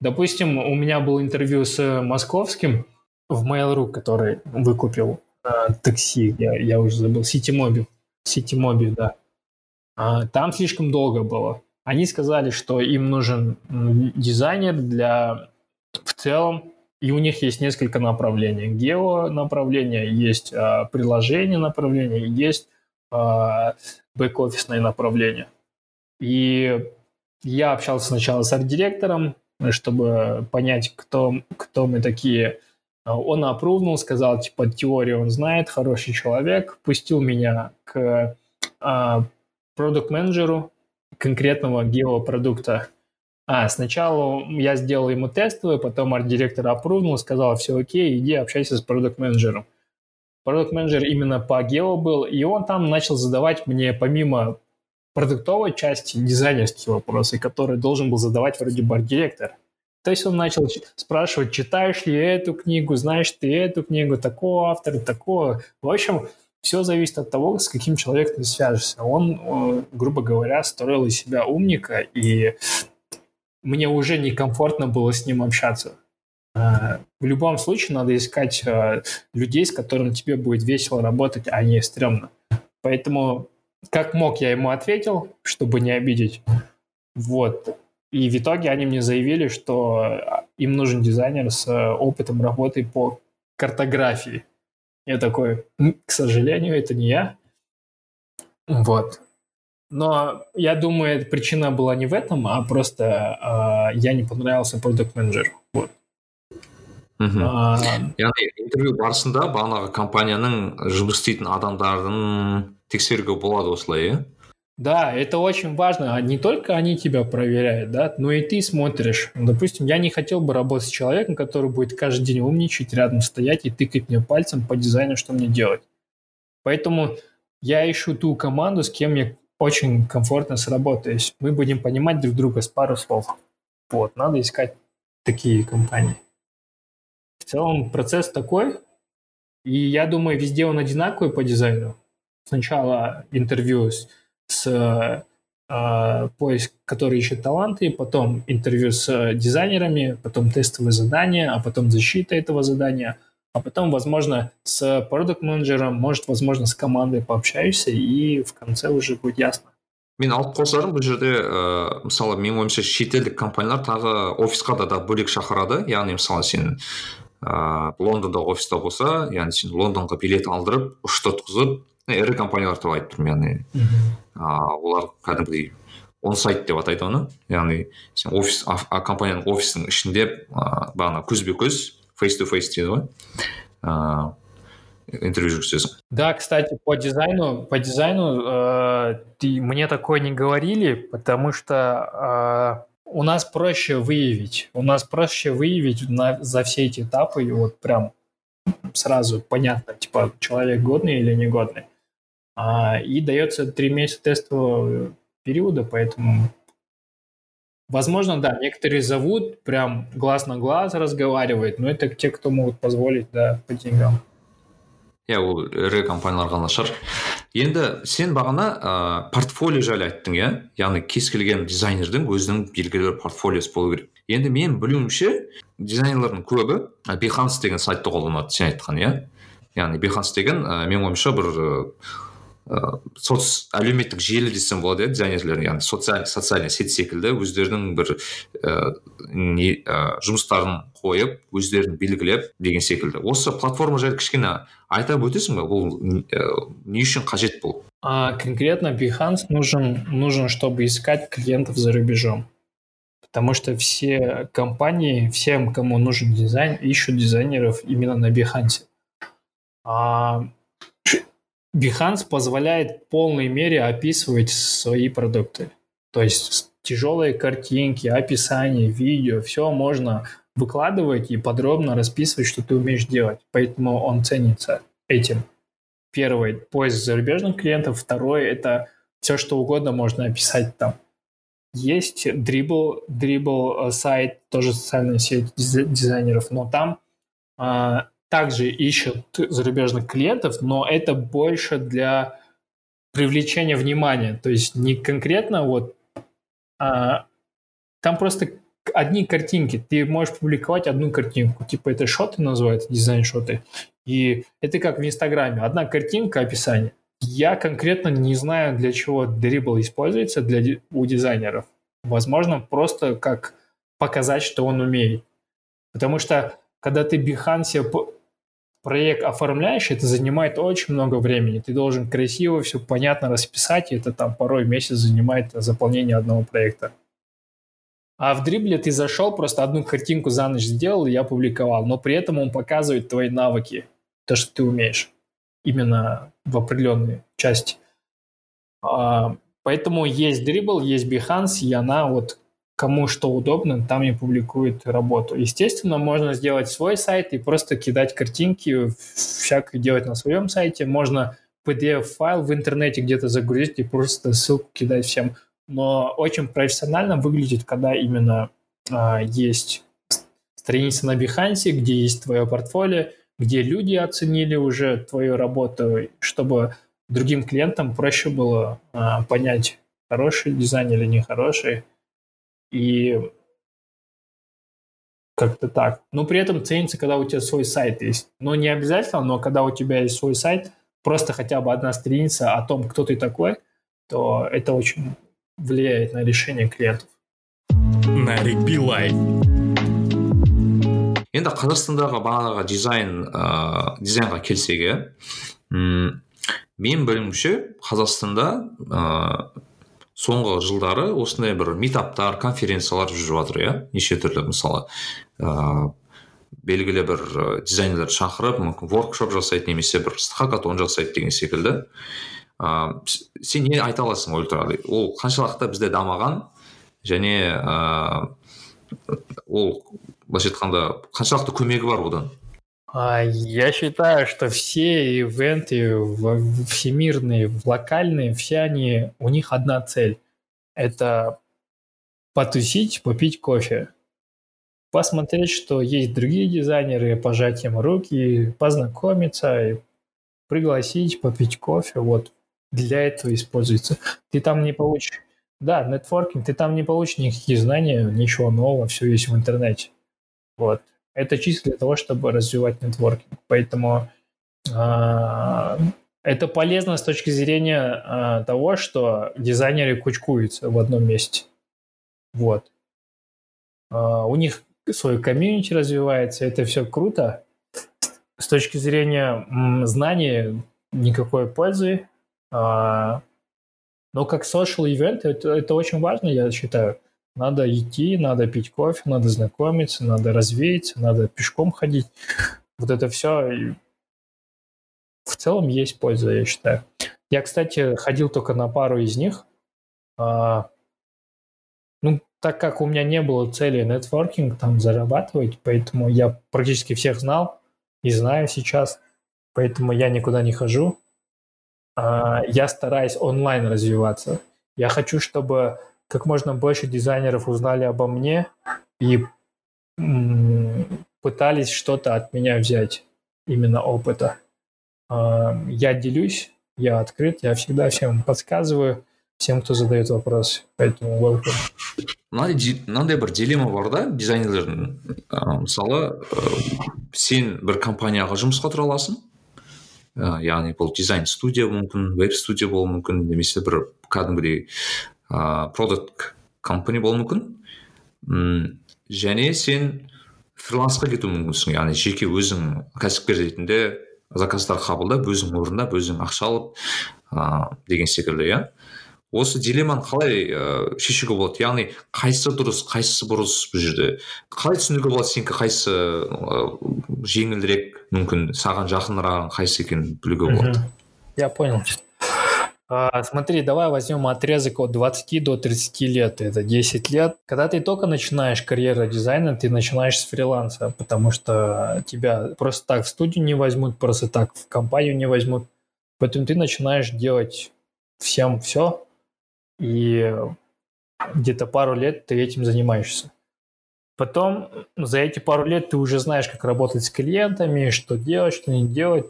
Допустим, у меня было интервью с московским, в Mail.ru, который выкупил а, такси, я, я уже забыл, Ситимоби. Ситимоби, да. А, там слишком долго было. Они сказали, что им нужен дизайнер для в целом, и у них есть несколько направлений. Гео направление, есть а, приложение направление, есть бэк-офисное направление. И я общался сначала с арт-директором, чтобы понять, кто, кто мы такие. Он опрувнул, сказал, типа, теорию он знает, хороший человек, пустил меня к а, продукт-менеджеру конкретного геопродукта. А, сначала я сделал ему тестовый, потом арт-директор опрувнул, сказал, все окей, иди общайся с продукт-менеджером. Продукт-менеджер именно по гео был, и он там начал задавать мне помимо продуктовой части дизайнерские вопросы, которые должен был задавать вроде бы арт-директор. То есть он начал спрашивать, читаешь ли эту книгу, знаешь ты эту книгу, такого автора, такого. В общем, все зависит от того, с каким человеком ты свяжешься. Он, грубо говоря, строил из себя умника, и мне уже некомфортно было с ним общаться. Э, в любом случае надо искать э, людей, с которыми тебе будет весело работать, а не стрёмно. Поэтому как мог, я ему ответил, чтобы не обидеть. Вот. И в итоге они мне заявили, что им нужен дизайнер с опытом работы по картографии. Я такой, к сожалению, это не я. Вот. Но я думаю, причина была не в этом, а просто э, я не понравился продукт менеджеру Вот. Мхм яғни интервью барысында бағанағы компанияның жұмыс істейтін адамдарын тексеруге болады осылай иә да, это очень важно. А не только они тебя проверяют, да, но и ты смотришь. Допустим, я не хотел бы работать с человеком, который будет каждый день умничать, рядом стоять и тыкать мне пальцем по дизайну, что мне делать. Поэтому я ищу ту команду, с кем мне очень комфортно сработаюсь. Мы будем понимать друг друга с пару слов. Вот, надо искать такие компании. В целом процесс такой, и я думаю, везде он одинаковый по дизайну. Сначала интервью с с э, поиск, который ищет таланты, потом интервью с дизайнерами, потом тестовые задания, а потом защита этого задания, а потом, возможно, с продукт-менеджером, может, возможно, с командой пообщаешься, и в конце уже будет ясно. мен алып қосарым бұл жерде ә, мысалы менің ойымша шетелдік компаниялар тағы офисқа да, да бөлек шақырады яғни мысалы сен ә, лондондағы офиста болса яғни сен лондонға билет алдырып ұшыртқызып ірі компаниялар туралы айтып тұрмын яғни а, олар кәдімгідей он сайт деп атайды оны. Яғни сен офис а, компанияның офисінің ішінде ә, бағана көзбе көз фейс to фейс дейді ғой. Ә, интервью жүргізесің. Да кстати по дизайну по дизайну э, ты, мне такое не говорили потому что э, у нас проще выявить. У нас проще выявить на, за все эти этапы и вот прям сразу понятно типа человек годный или негодный. А, и дается три месяца тестового периода, поэтому Возможно, да, некоторые зовут, прям глаз на глаз разговаривают, но это те, кто могут позволить, да, по деньгам. иә ол ірі компаниялар ғана енді сен бағана ә, портфолио жайлы айттың иә? Яғни кез келген дизайнердің өзінің белгілі бір портфолиосы болу керек. Енді мен білуімше дизайнерлердің көбі behance деген сайтты қолданады сен айтқан иә? Яғни behance деген ә, менің ойымша бір соц әлеуметтік желі десем болады иә дизайнерлер яғни социаль социальный сеть секілді өздерінің бір ә, не ә, жұмыстарын қойып өздерін белгілеп деген секілді. Осы платформа жайлы кішкене айтып өтесің ба бұл не үшін қажет бұл? А конкретно Behance нужен нужен чтобы искать клиентов за рубежом. Потому что все компании всем кому нужен дизайн ищут дизайнеров именно на Behance. А Behance позволяет в полной мере описывать свои продукты. То есть тяжелые картинки, описание, видео, все можно выкладывать и подробно расписывать, что ты умеешь делать. Поэтому он ценится этим. Первый – поиск зарубежных клиентов. Второй – это все, что угодно можно описать там. Есть Dribble, Dribble э, сайт, тоже социальная сеть дизайнеров, но там а, также ищут зарубежных клиентов, но это больше для привлечения внимания. То есть не конкретно вот... А, там просто одни картинки. Ты можешь публиковать одну картинку. Типа это шоты называются, дизайн-шоты. И это как в Инстаграме. Одна картинка, описание. Я конкретно не знаю, для чего Dribble используется для, у дизайнеров. Возможно, просто как показать, что он умеет. Потому что когда ты Behance проект оформляешь, это занимает очень много времени. Ты должен красиво все понятно расписать, и это там порой месяц занимает заполнение одного проекта. А в дрибле ты зашел, просто одну картинку за ночь сделал, и я публиковал. Но при этом он показывает твои навыки, то, что ты умеешь. Именно в определенной части. А, поэтому есть дрибл, есть Behance, и она вот кому что удобно, там и публикует работу. Естественно, можно сделать свой сайт и просто кидать картинки, всякое делать на своем сайте. Можно PDF-файл в интернете где-то загрузить и просто ссылку кидать всем но очень профессионально выглядит, когда именно а, есть страница на Behance, где есть твое портфолио, где люди оценили уже твою работу, чтобы другим клиентам проще было а, понять, хороший дизайн или нехороший. И как-то так. Но при этом ценится, когда у тебя свой сайт есть. Но не обязательно, но когда у тебя есть свой сайт, просто хотя бы одна страница о том, кто ты такой, то это очень влияет на решение клиентов нарик билай енді қазақстандағы бағанағы дизайн ә, дизайнға келсек иә м менің білуімше қазақстанда ә, соңғы жылдары осындай бір митаптар конференциялар жүріп жатыр иә? Неше түрлі мысалы ә, белгілі бір дизайнерлерді шақырып мүмкін воркшоп жасайды немесе бір хакатон жасайды деген секілді. Ыыы сен не айта аласың ультра ол қаншалықты бізде дамыған және ыыы ол былайша айтқанда қаншалықты көмегі бар одан? Я считаю, что все ивенты всемирные, локальные, все они, у них одна цель. Это потусить, попить кофе. Посмотреть, что есть другие дизайнеры, пожать им руки, познакомиться, пригласить, попить кофе. Вот для этого используется. Ты там не получишь... Да, нетворкинг, ты там не получишь никакие знания, ничего нового, все есть в интернете. Вот. Это чисто для того, чтобы развивать нетворкинг. Поэтому э, это полезно с точки зрения э, того, что дизайнеры кучкуются в одном месте. Вот. Э, у них свой комьюнити развивается, это все круто. С точки зрения знаний никакой пользы а, но как social event это, это очень важно, я считаю. Надо идти, надо пить кофе, надо знакомиться, надо развеяться, надо пешком ходить. Вот это все в целом есть польза, я считаю. Я, кстати, ходил только на пару из них. А, ну, так как у меня не было цели нетворкинг, там, зарабатывать, поэтому я практически всех знал и знаю сейчас, поэтому я никуда не хожу. А, я стараюсь онлайн развиваться. Я хочу, чтобы как можно больше дизайнеров узнали обо мне и пытались что-то от меня взять, именно опыта. А, я делюсь, я открыт, я всегда всем подсказываю, всем, кто задает вопрос. Поэтому welcome. мынандай бір дилемма бар да дизайнерлердің мысалы сен бір компанияға жұмысқа тұра аласың ә, яғни бұл дизайн студия мүмкін веб студия болуы мүмкін немесе бір кәдімгідей ыыы продукт компани болуы мүмкін. М және сен фрилансқа кетуі мүмкінсің. Яғни жеке өзің кәсіпкер ретінде заказдар қабылдап өзің орындап өзің ақша алып ыыы деген секілді иә. Осы дилемманы қалай ә, шешуге болады? Яғни қайсысы дұрыс қайсысы бұрыс бұл жерде? Қалай түсінуге болады сенікі қайсысы ә, жеңілірек мүмкін саған жақынырақ қайсысы екенін білуге болады? Я понял. А, смотри, давай возьмем отрезок от 20 до 30 лет, это 10 лет. Когда ты только начинаешь карьеру дизайна, ты начинаешь с фриланса, потому что тебя просто так в студию не возьмут, просто так в компанию не возьмут. Поэтому ты начинаешь делать всем все, и где-то пару лет ты этим занимаешься. Потом за эти пару лет ты уже знаешь, как работать с клиентами, что делать, что не делать.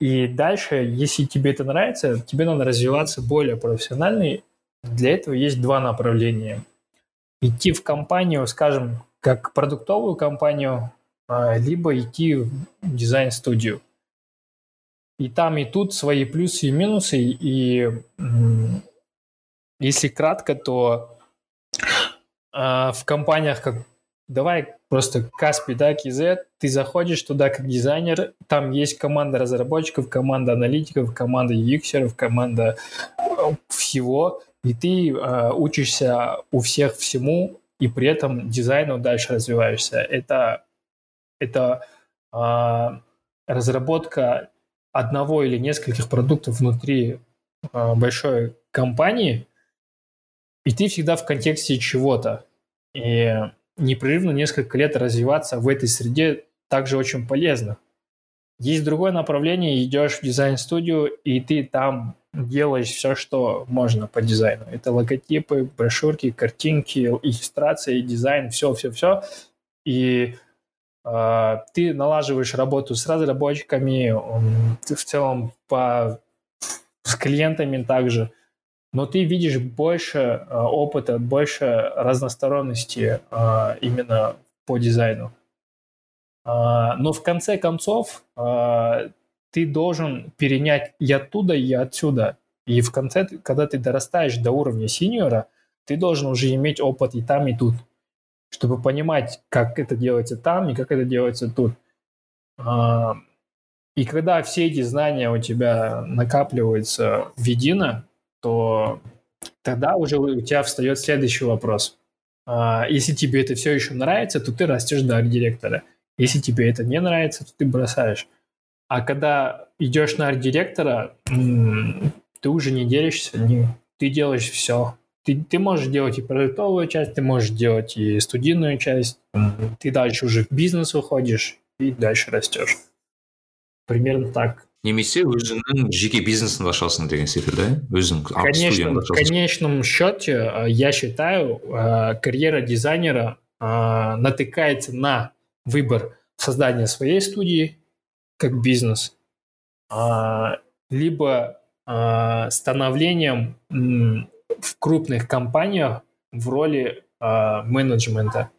И дальше, если тебе это нравится, тебе надо развиваться более профессионально. Для этого есть два направления. Идти в компанию, скажем, как продуктовую компанию, а, либо идти в дизайн-студию. И там, и тут свои плюсы и минусы, и если кратко, то э, в компаниях как давай просто Каспи, да, KZ, ты заходишь туда как дизайнер, там есть команда разработчиков, команда аналитиков, команда юксеров, команда всего, и ты э, учишься у всех всему, и при этом дизайну дальше развиваешься. Это, это а, разработка одного или нескольких продуктов внутри а, большой компании, и ты всегда в контексте чего-то. И непрерывно несколько лет развиваться в этой среде также очень полезно. Есть другое направление, идешь в дизайн-студию, и ты там делаешь все, что можно по дизайну. Это логотипы, брошюрки, картинки, иллюстрации, дизайн, все-все-все. И э, ты налаживаешь работу с разработчиками, в целом по, с клиентами также. Но ты видишь больше э, опыта, больше разносторонности э, именно по дизайну. А, но в конце концов а, ты должен перенять и оттуда, и отсюда. И в конце, когда ты дорастаешь до уровня синьора, ты должен уже иметь опыт и там, и тут, чтобы понимать, как это делается там и как это делается тут. А, и когда все эти знания у тебя накапливаются в едино, то тогда уже у тебя встает следующий вопрос. Если тебе это все еще нравится, то ты растешь до арт-директора. Если тебе это не нравится, то ты бросаешь. А когда идешь на арт-директора, ты уже не делишься, ты делаешь все. Ты, ты можешь делать и продуктовую часть, ты можешь делать и студийную часть, ты дальше уже в бизнес уходишь и дальше растешь. Примерно так немесе өзіңнің жеке бизнесіңді ашасың деген секілді өзің конечно в конечном счете э, я считаю э, карьера дизайнера э, натыкается на выбор создания своей студии как бизнес, а, либо а, становлением в крупных компаниях в роли а, менеджмента,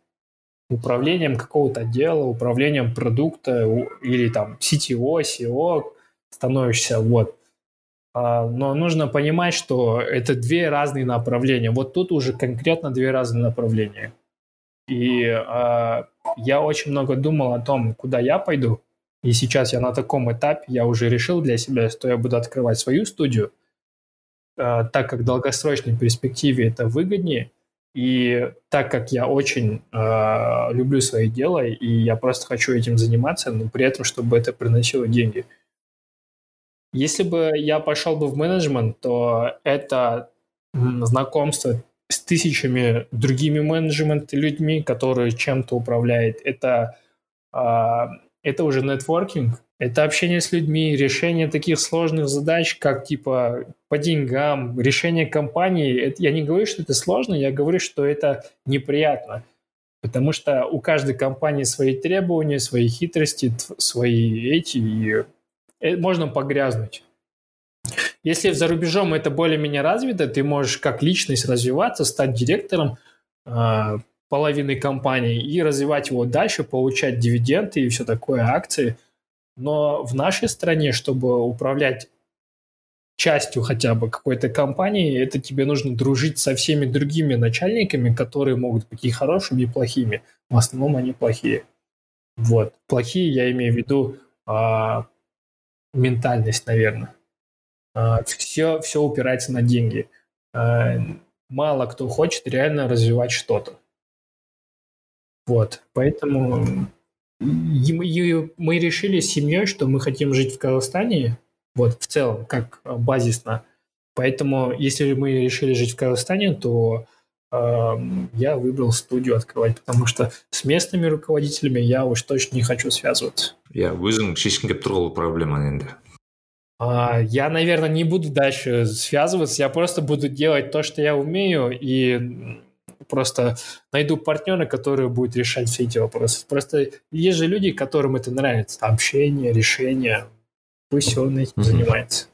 управлением какого-то отдела, управлением продукта или там CTO, SEO становишься, вот. Но нужно понимать, что это две разные направления. Вот тут уже конкретно две разные направления. И э, я очень много думал о том, куда я пойду. И сейчас я на таком этапе, я уже решил для себя, что я буду открывать свою студию, э, так как в долгосрочной перспективе это выгоднее. И так как я очень э, люблю свое дело, и я просто хочу этим заниматься, но при этом, чтобы это приносило деньги. Если бы я пошел бы в менеджмент, то это знакомство с тысячами другими менеджмент людьми, которые чем-то управляют. Это, а, это уже нетворкинг, это общение с людьми, решение таких сложных задач, как типа по деньгам, решение компании. Это, я не говорю, что это сложно, я говорю, что это неприятно. Потому что у каждой компании свои требования, свои хитрости, свои эти, и можно погрязнуть. Если за рубежом это более-менее развито, ты можешь как личность развиваться, стать директором э, половины компании и развивать его дальше, получать дивиденды и все такое, акции. Но в нашей стране, чтобы управлять частью хотя бы какой-то компании, это тебе нужно дружить со всеми другими начальниками, которые могут быть и хорошими, и плохими. В основном они плохие. Вот. Плохие я имею в виду а, ментальность, наверное все, а, все упирается на деньги. А, мало кто хочет реально развивать что-то. Вот, поэтому мы решили с семьей, что мы хотим жить в Казахстане, вот, в целом, как базисно. Поэтому, если мы решили жить в Казахстане, то я выбрал студию открывать, потому что с местными руководителями я уж точно не хочу связываться. Я өзің шешкің келіп тұр проблеманы енді а, я, наверное, не буду дальше связываться, я просто буду делать то, что я умею, и просто найду партнера, который будет решать все эти вопросы. Просто есть же люди, которым это нравится. Общение, решение. Пусть он этим занимается.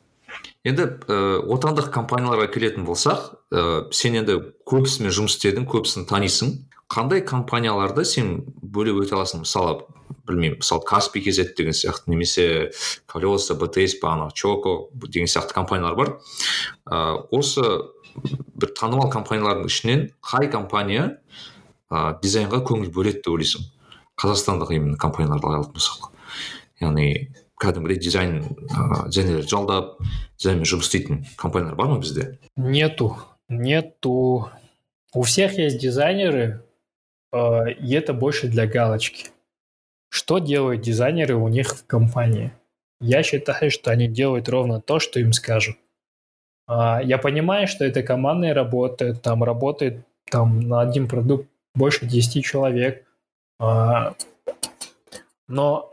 Енді ә, отандық компанияларға келетін болсақ ә, сен енді көбісімен жұмыс істедің көбісін танисың. Қандай компанияларды сен бөліп өте аласың? Мысалы білмеймін мысалы каспи kz деген сияқты немесе колеса бтс бағанағы чоко деген сияқты компаниялар бар. Ә, осы бір танымал компаниялардың ішінен қай компания ә, дизайнға көңіл бөледі деп ойлайсың? Қазақстандық именно компанияларды алатын болсақ. Яғни кәдімгідей дизайн ыыы дизайнерлерді жалдап дизайнмен жұмыс істейтін компаниялар бар ма бізде нету нету у всех есть дизайнеры э, и это больше для галочки. Что делают дизайнеры у них в компании? Я считаю, что они делают ровно то, что им скажут. А, я понимаю, что это командная работа, там работает там на один продукт больше 10 человек, а, но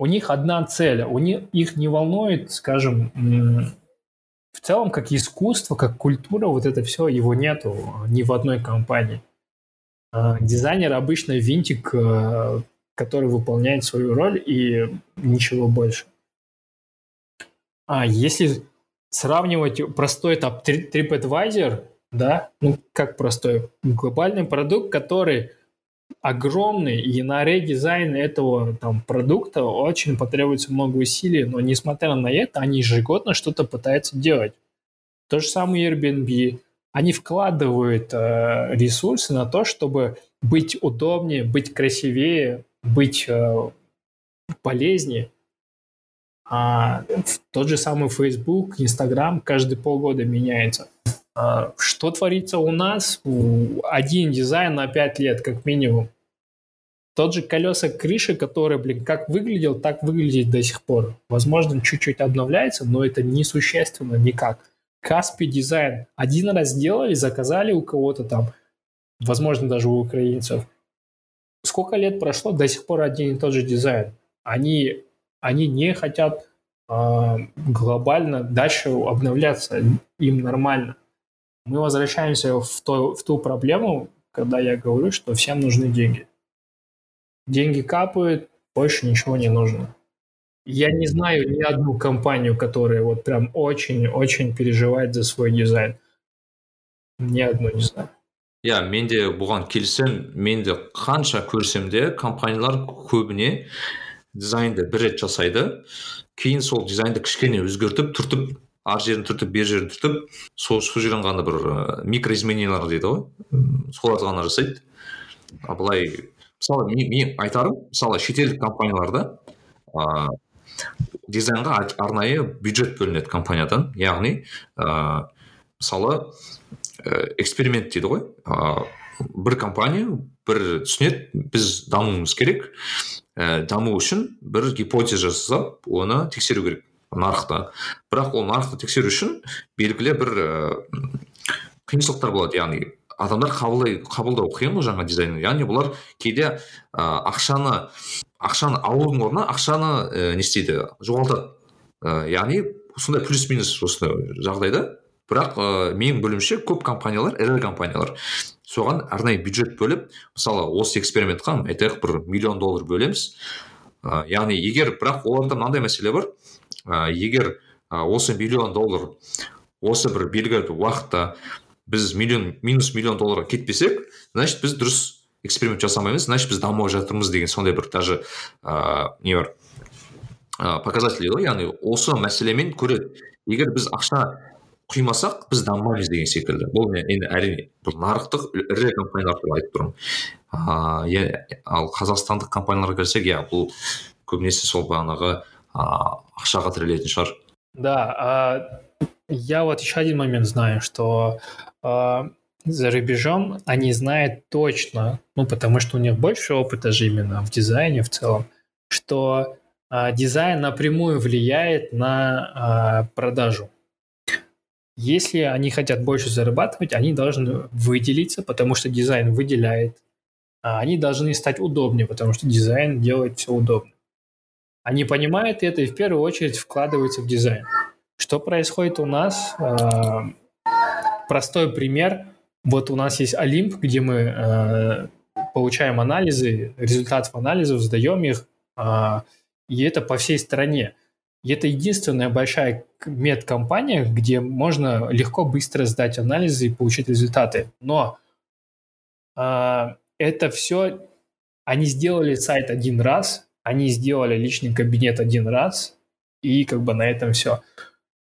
у них одна цель, у них их не волнует, скажем, в целом как искусство, как культура, вот это все, его нету ни в одной компании. А, дизайнер обычно винтик, э, который выполняет свою роль и ничего больше. А если сравнивать простой этап TripAdvisor, да, ну как простой, глобальный продукт, который огромный, и на редизайн этого там, продукта очень потребуется много усилий, но несмотря на это, они ежегодно что-то пытаются делать. То же самое Airbnb. Они вкладывают э, ресурсы на то, чтобы быть удобнее, быть красивее, быть э, полезнее. А тот же самый Facebook, Instagram каждые полгода меняется. А что творится у нас? Один дизайн на 5 лет, как минимум. Тот же колеса крыши, который, блин, как выглядел, так выглядит до сих пор. Возможно, чуть-чуть обновляется, но это несущественно никак. Каспи дизайн. Один раз сделали, заказали у кого-то там, возможно, даже у украинцев. Сколько лет прошло, до сих пор один и тот же дизайн. Они они не хотят э, глобально дальше обновляться, им нормально. Мы возвращаемся в, то, в ту проблему, когда я говорю, что всем нужны деньги. Деньги капают, больше ничего не нужно. Я не знаю ни одну компанию, которая вот прям очень-очень переживает за свой дизайн. Ни одну не знаю. иә де бұған келісемін мен де қанша көрсем де компаниялар көбіне дизайнды бір рет жасайды кейін сол дизайнды кішкене өзгертіп түртіп ар жерін түртіп бер жерін түртіп сол сол жерін ғана бір микроизменениялар дейді ғой. Соларды ғана жасайды. А былай мысалы мен айтарым мысалы шетелдік компанияларда ыыы дизайнға арнайы бюджет бөлінеді компаниядан. Яғни ыыы мысалы эксперимент дейді ғой. Ыыы бір компания бір түсінеді біз дамуымыз керек. Ә, даму үшін бір гипотеза жасап оны тексеру керек. Нарықта. бірақ ол нарықты тексеру үшін белгілі бір ә, қиыншылықтар болады. Яғни адамдар қабылдай қабылдау қиын ғой жаңа дизайнды яғни бұлар кейде ә, ақшаны ақшаны алудың орнына ақшаны ә, не істейді жоғалтады. Ә, яғни сондай плюс минус осындай жағдайда. Бірақ ә, менің білуімше көп компаниялар ірі компаниялар соған арнайы бюджет бөліп мысалы осы экспериментқа айтайық бір миллион доллар бөлеміз. Ә, яғни егер бірақ оларда мынандай мәселе бар. Егер осы миллион доллар осы бір белгілі уақытта біз миллион минус миллион долларға кетпесек значит біз дұрыс эксперимент жасамаймыз значит біз дамып жатырмыз деген сондай бір даже ә, не бар ә, показатель ғой яғни осы мәселемен көреді. Егер біз ақша құймасақ біз дамымаймыз деген секілді. Бұл енді әрине бұл нарықтық ірі компаниялар туралы айтып тұрмын. Иә ал қазақстандық компанияларға келсек иә бұл көбінесе сол бағанағы ақшаға тірелетін шығар да я вот еще один момент знаю что за рубежом они знают точно, ну, потому что у них больше опыта же именно в дизайне в целом, что э, дизайн напрямую влияет на э, продажу. Если они хотят больше зарабатывать, они должны выделиться, потому что дизайн выделяет. А они должны стать удобнее, потому что дизайн делает все удобно. Они понимают это и в первую очередь вкладываются в дизайн. Что происходит у нас? А, простой пример. Вот у нас есть Олимп, где мы а, получаем анализы, результатов анализов, сдаем их, и это по всей стране. И это единственная большая медкомпания, где можно легко, быстро сдать анализы и получить результаты. Но э, это все... Они сделали сайт один раз, они сделали личный кабинет один раз, и как бы на этом все.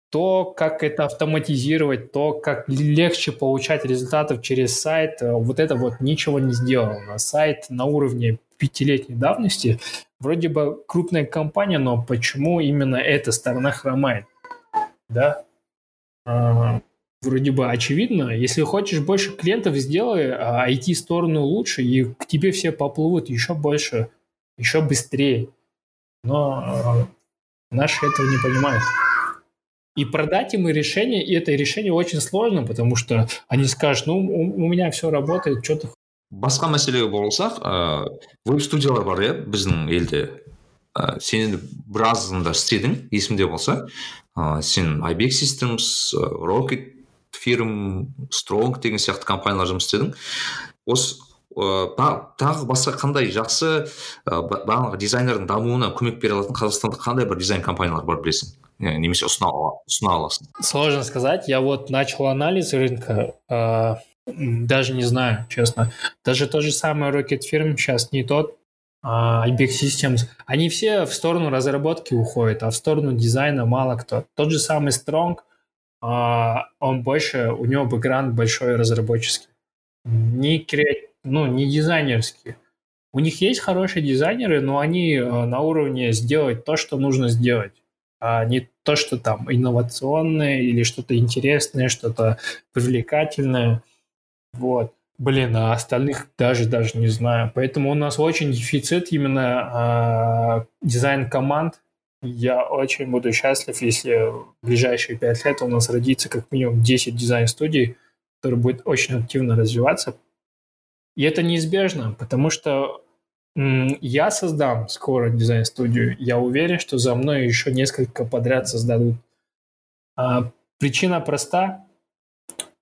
То, как это автоматизировать, то, как легче получать результатов через сайт, э, вот это вот ничего не сделано. Сайт на уровне пятилетней давности вроде бы крупная компания, но почему именно эта сторона хромает? Да? А, вроде бы очевидно. Если хочешь больше клиентов, сделай IT-сторону а, лучше, и к тебе все поплывут еще больше, еще быстрее. Но э, наши этого не понимают. И продать им решение, и это решение очень сложно, потому что они скажут, ну, у, у меня все работает, что ты басқа мәселеге бұрылсақ ә, веб студиялар бар иә біздің елде ә, сен енді біразында істедің есімде болса ә, сен ibex systems rocket фирм стронг деген сияқты компаниялар жұмыс істедің осы тағы басқа қандай жақсы бағанағы дизайнердің дамуына көмек бере алатын қазақстанда қандай бір дизайн компаниялар бар білесің немесе ұсына, ұсына аласың сложно сказать я вот начал анализ рынка э, даже не знаю честно даже тот же самый Rocket Firm сейчас не тот э, IBEX Systems они все в сторону разработки уходят а в сторону дизайна мало кто тот же самый Strong э, он больше у него бэкграунд большой разработческий не креатив ну не дизайнерский у них есть хорошие дизайнеры, но они э, на уровне сделать то, что нужно сделать а не то, что там инновационное или что-то интересное, что-то привлекательное. Вот. Блин, а остальных даже даже не знаю. Поэтому у нас очень дефицит именно э, дизайн команд. Я очень буду счастлив, если в ближайшие пять лет у нас родится как минимум 10 дизайн-студий, которые будут очень активно развиваться. И это неизбежно, потому что я создам скоро дизайн-студию. Я уверен, что за мной еще несколько подряд создадут. А, причина проста.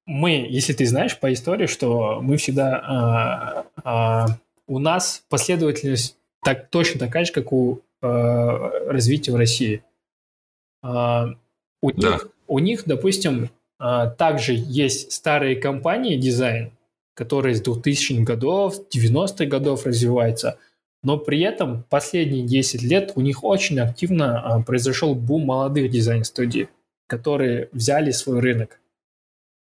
Мы, если ты знаешь по истории, что мы всегда... А, а, у нас последовательность так, точно такая же, как у а, развития в России. А, у, да. них, у них, допустим, а, также есть старые компании дизайн, который с 2000-х годов, 90-х годов развивается. Но при этом последние 10 лет у них очень активно а, произошел бум молодых дизайн-студий, которые взяли свой рынок.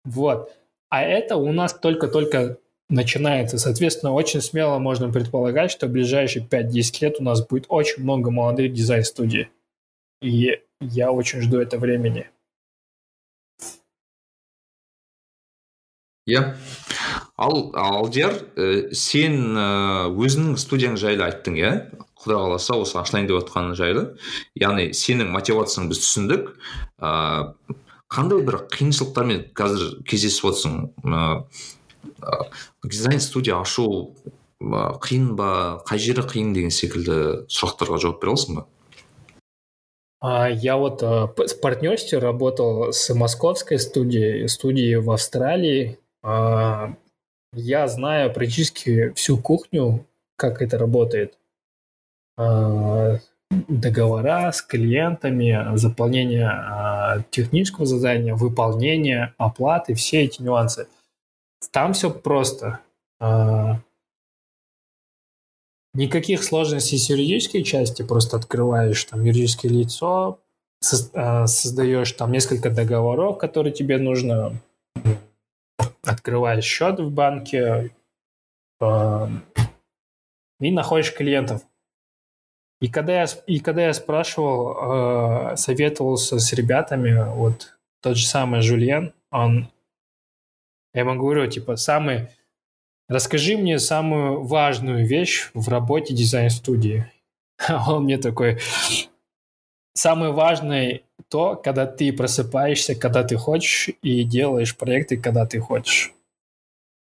Вот. А это у нас только-только начинается. Соответственно, очень смело можно предполагать, что в ближайшие 5-10 лет у нас будет очень много молодых дизайн-студий. И я очень жду это времени. Я ал алдияр ә, сен ә, өзіңнің студияң жайлы айттың иә? Құдай қаласа осы ашылайын деп жатқаны жайлы. Яғни сенің мотивацияң біз түсіндік. Ә, қандай бір қиыншылықтармен қазір кездесіп отырсың? Ә, дизайн студия ашу қиын ба қай жері қиын деген секілді сұрақтарға жауап бере аласың ба? Я вот в партнерстве работал с московской студией, студией в Австралии. Я знаю практически всю кухню, как это работает. А, договора с клиентами, заполнение а, технического задания, выполнение, оплаты, все эти нюансы. Там все просто. А, никаких сложностей с юридической части, просто открываешь там юридическое лицо, создаешь там несколько договоров, которые тебе нужно открываешь счет в банке э, и находишь клиентов. И когда я, и когда я спрашивал, э, советовался с ребятами, вот тот же самый Жульен, он, я ему говорю, типа, самый, расскажи мне самую важную вещь в работе дизайн-студии. *laughs* Он мне такой, самое важное то, когда ты просыпаешься, когда ты хочешь, и делаешь проекты, когда ты хочешь.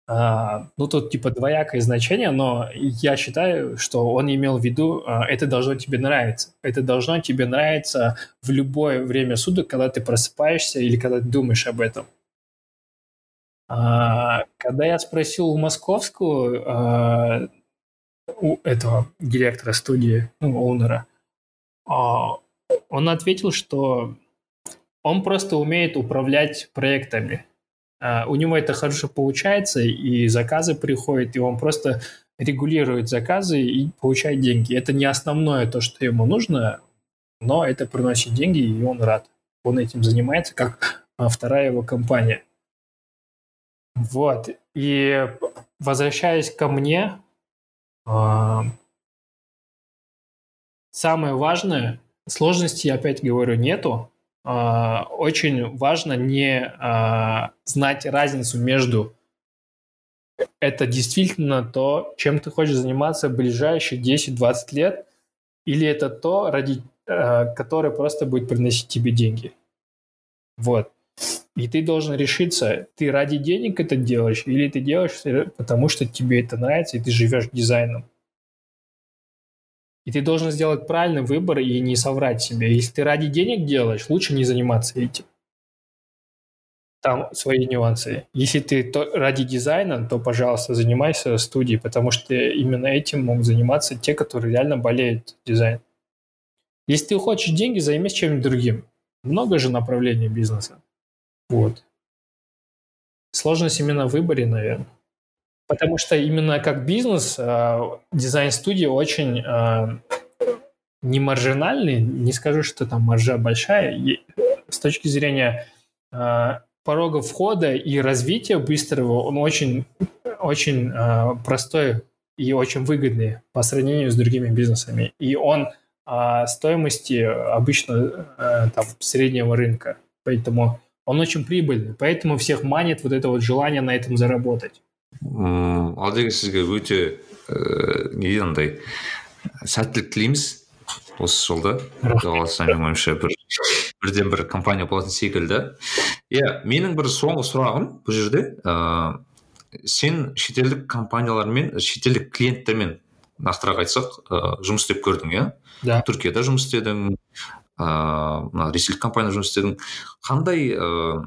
А, ну, тут типа двоякое значение, но я считаю, что он имел в виду, а, это должно тебе нравиться. Это должно тебе нравиться в любое время суток, когда ты просыпаешься или когда ты думаешь об этом. А, когда я спросил у московского, а, у этого директора студии, ну, оунера, а, он ответил, что он просто умеет управлять проектами. Uh, у него это хорошо получается, и заказы приходят, и он просто регулирует заказы и получает деньги. Это не основное то, что ему нужно, но это приносит деньги, и он рад. Он этим занимается, как uh, вторая его компания. Вот. И возвращаясь ко мне, uh, самое важное Сложностей, опять говорю, нету. очень важно не знать разницу между это действительно то, чем ты хочешь заниматься в ближайшие 10-20 лет, или это то, ради э, которое просто будет приносить тебе деньги. Вот. И ты должен решиться, ты ради денег это делаешь, или ты делаешь, потому что тебе это нравится, и ты живешь дизайном. И ты должен сделать правильный выбор и не соврать себе. Если ты ради денег делаешь, лучше не заниматься этим там свои нюансы. Если ты то, ради дизайна, то, пожалуйста, занимайся студией, потому что именно этим могут заниматься те, которые реально болеют дизайн. Если ты хочешь деньги, займись чем-нибудь другим. Много же направлений бизнеса. Вот. Сложность именно в выборе, наверное. Потому что именно как бизнес э, дизайн-студия очень э, не маржинальный, не скажу, что там маржа большая, с точки зрения э, порога входа и развития быстрого, он очень, очень простой и очень выгодный по сравнению с другими бизнесами. И он стоимости обычно там, среднего рынка. Поэтому он очень прибыльный. Поэтому всех манит вот это вот желание на этом заработать. Ал деген сізге өте неден андай сәттілік тілейміз осы жылда құдай қаласа менің ойымша бір бірден бір компания болатын секілді. Иә менің бір соңғы сұрағым бұл жерде ә, сен шетелдік компаниялармен шетелдік клиенттермен нақтырақ айтсақ ә, жұмыс істеп көрдің иә? Да. Түркияда жұмыс істедің ыыы мына ресейлік компанияда жұмыс істедің. Қандай ыыы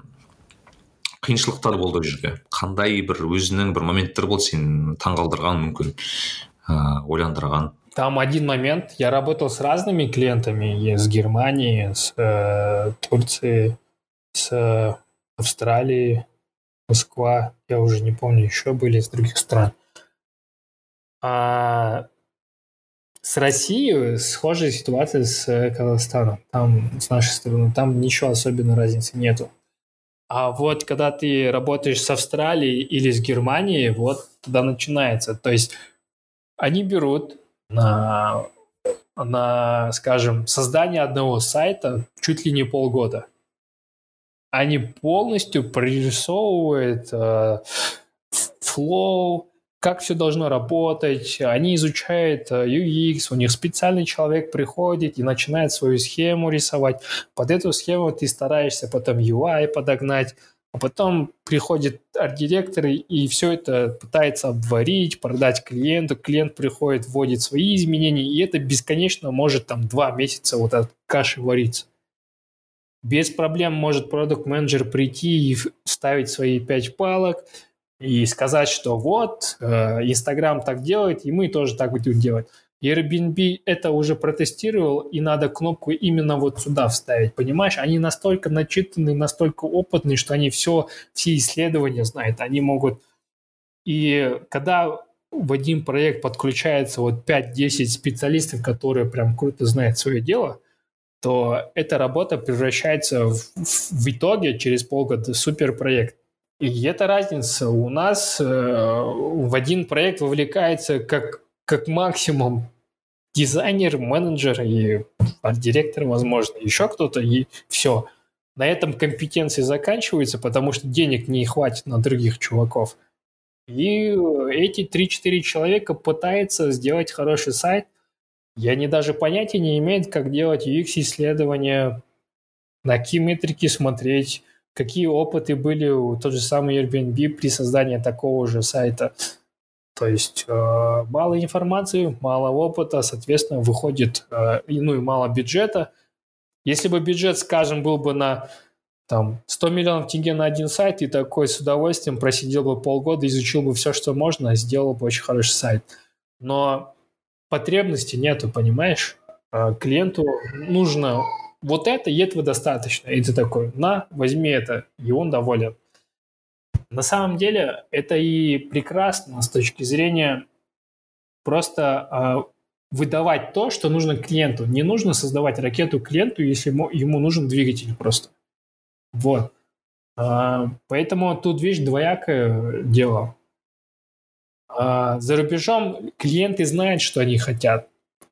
қиыншылықтар болды ол жерде қандай бір өзінің бір моменттер болды сені таңғалдырған мүмкін ыыы ойландырған Там один момент, я работал с разными клиентами, с Германии, с э, Турции, с э, Австралии, Москва, я уже не помню, еще были из других стран. А с Россией схожая ситуация с э, Казахстаном. Там, с нашей стороны, там ничего особенной разницы нету. А вот когда ты работаешь с Австралией или с Германией, вот тогда начинается. То есть они берут на, на, скажем, создание одного сайта чуть ли не полгода. Они полностью прорисовывают э, флоу, как все должно работать. Они изучают э, UX, у них специальный человек приходит и начинает свою схему рисовать. Под эту схему ты стараешься потом UI подогнать, а потом приходит арт-директор и все это пытается обварить, продать клиенту. Клиент приходит, вводит свои изменения, и это бесконечно может там два месяца вот от каши вариться. Без проблем может продукт менеджер прийти и вставить свои пять палок и сказать, что вот, э, Инстаграм так делает, и мы тоже так будем делать. Airbnb это уже протестировал, и надо кнопку именно вот сюда вставить, понимаешь? Они настолько начитанные, настолько опытные, что они все, все исследования знают, они могут... И когда в один проект подключается вот 5-10 специалистов, которые прям круто знают свое дело, то эта работа превращается в, в итоге через полгода суперпроект. И это разница. У нас э, в один проект вовлекается как как максимум дизайнер, менеджер и арт-директор, возможно, еще кто-то, и все. На этом компетенции заканчиваются, потому что денег не хватит на других чуваков. И эти 3-4 человека пытаются сделать хороший сайт. И они даже понятия не имеют, как делать UX-исследования, на какие метрики смотреть, какие опыты были у тот же самый Airbnb при создании такого же сайта. То есть э, мало информации, мало опыта, соответственно, выходит, э, ну и мало бюджета. Если бы бюджет, скажем, был бы на там 100 миллионов тенге на один сайт, и такой с удовольствием просидел бы полгода, изучил бы все, что можно, сделал бы очень хороший сайт. Но потребности нету, понимаешь? Э, клиенту нужно вот это, и этого достаточно. И ты такой, на, возьми это, и он доволен. На самом деле это и прекрасно с точки зрения просто э, выдавать то, что нужно клиенту. Не нужно создавать ракету клиенту, если ему, ему нужен двигатель просто. Вот. Э, поэтому тут, видишь, двоякое дело. Э, за рубежом клиенты знают, что они хотят,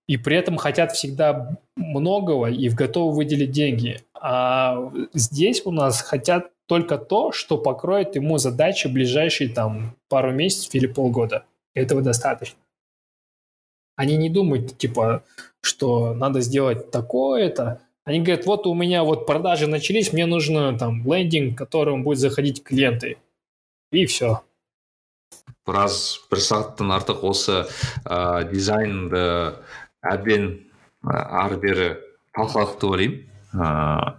и при этом хотят всегда многого и готовы выделить деньги. А здесь у нас хотят только то, что покроет ему задачи ближайшие там пару месяцев или полгода. Этого достаточно. Они не думают, типа, что надо сделать такое-то. Они говорят, вот у меня вот продажи начались, мне нужно там лендинг, которым будет заходить клиенты. И все. біраз бір сағаттан артық осы ә, дизайнды әбден ары бері талқыладық деп ойлаймын ә,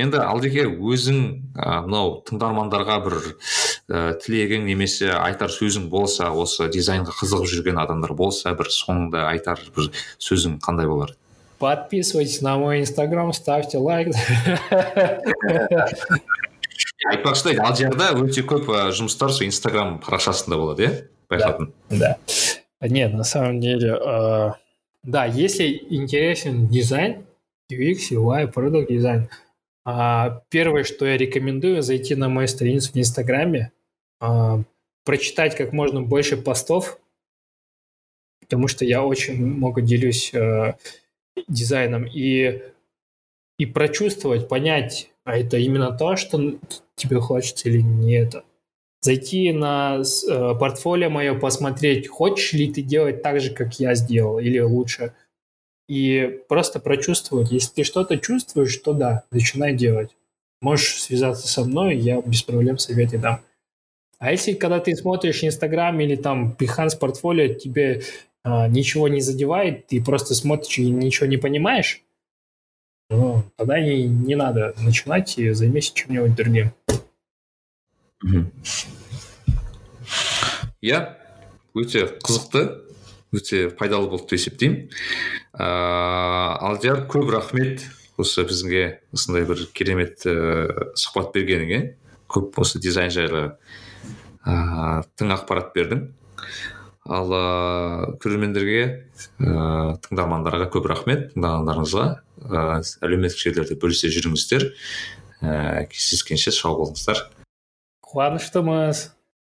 енді алдеке өзің мынау тыңдармандарға бір ә, тілегің немесе айтар сөзің болса осы дизайнға қызығып жүрген адамдар болса бір соңында айтар бір сөзің қандай болар? Подписывайтесь на мой инстаграм ставьте лайк. *laughs* Айтпақшы алдиярда өте көп жұмыстар сол инстаграм парақшасында болады иә? Байқадым да. Нет на самом деле да если интересен дизайн UX, UI, продукт дизайн. А, первое, что я рекомендую, зайти на мою страницу в Инстаграме, а, прочитать как можно больше постов, потому что я очень много делюсь а, дизайном и и прочувствовать, понять, а это именно то, что тебе хочется или не это. Зайти на э, портфолио мое, посмотреть, хочешь ли ты делать так же, как я сделал, или лучше – и просто прочувствовать. Если ты что-то чувствуешь, то да, начинай делать. Можешь связаться со мной, я без проблем советы дам. А если когда ты смотришь Инстаграм или там Behance портфолио, тебе а, ничего не задевает, ты просто смотришь и ничего не понимаешь, ну, тогда не, не надо начинать и займись чем-нибудь другим. Иә өте қызықты өте пайдалы болды деп есептеймін. Ыыы алдияр көп рахмет осы бізге осындай бір керемет ыыы сұхбат бергеніңе. Көп осы дизайн жайлы ыыы тың ақпарат бердің. Ал ыыы көрермендерге ыыы тыңдармандарға көп рахмет. Тыңдағандарыңызға ыыы әлеуметтік желілерде бөлісе жүріңіздер. Ііі кездескенше сау болыңыздар. Juan Tomás.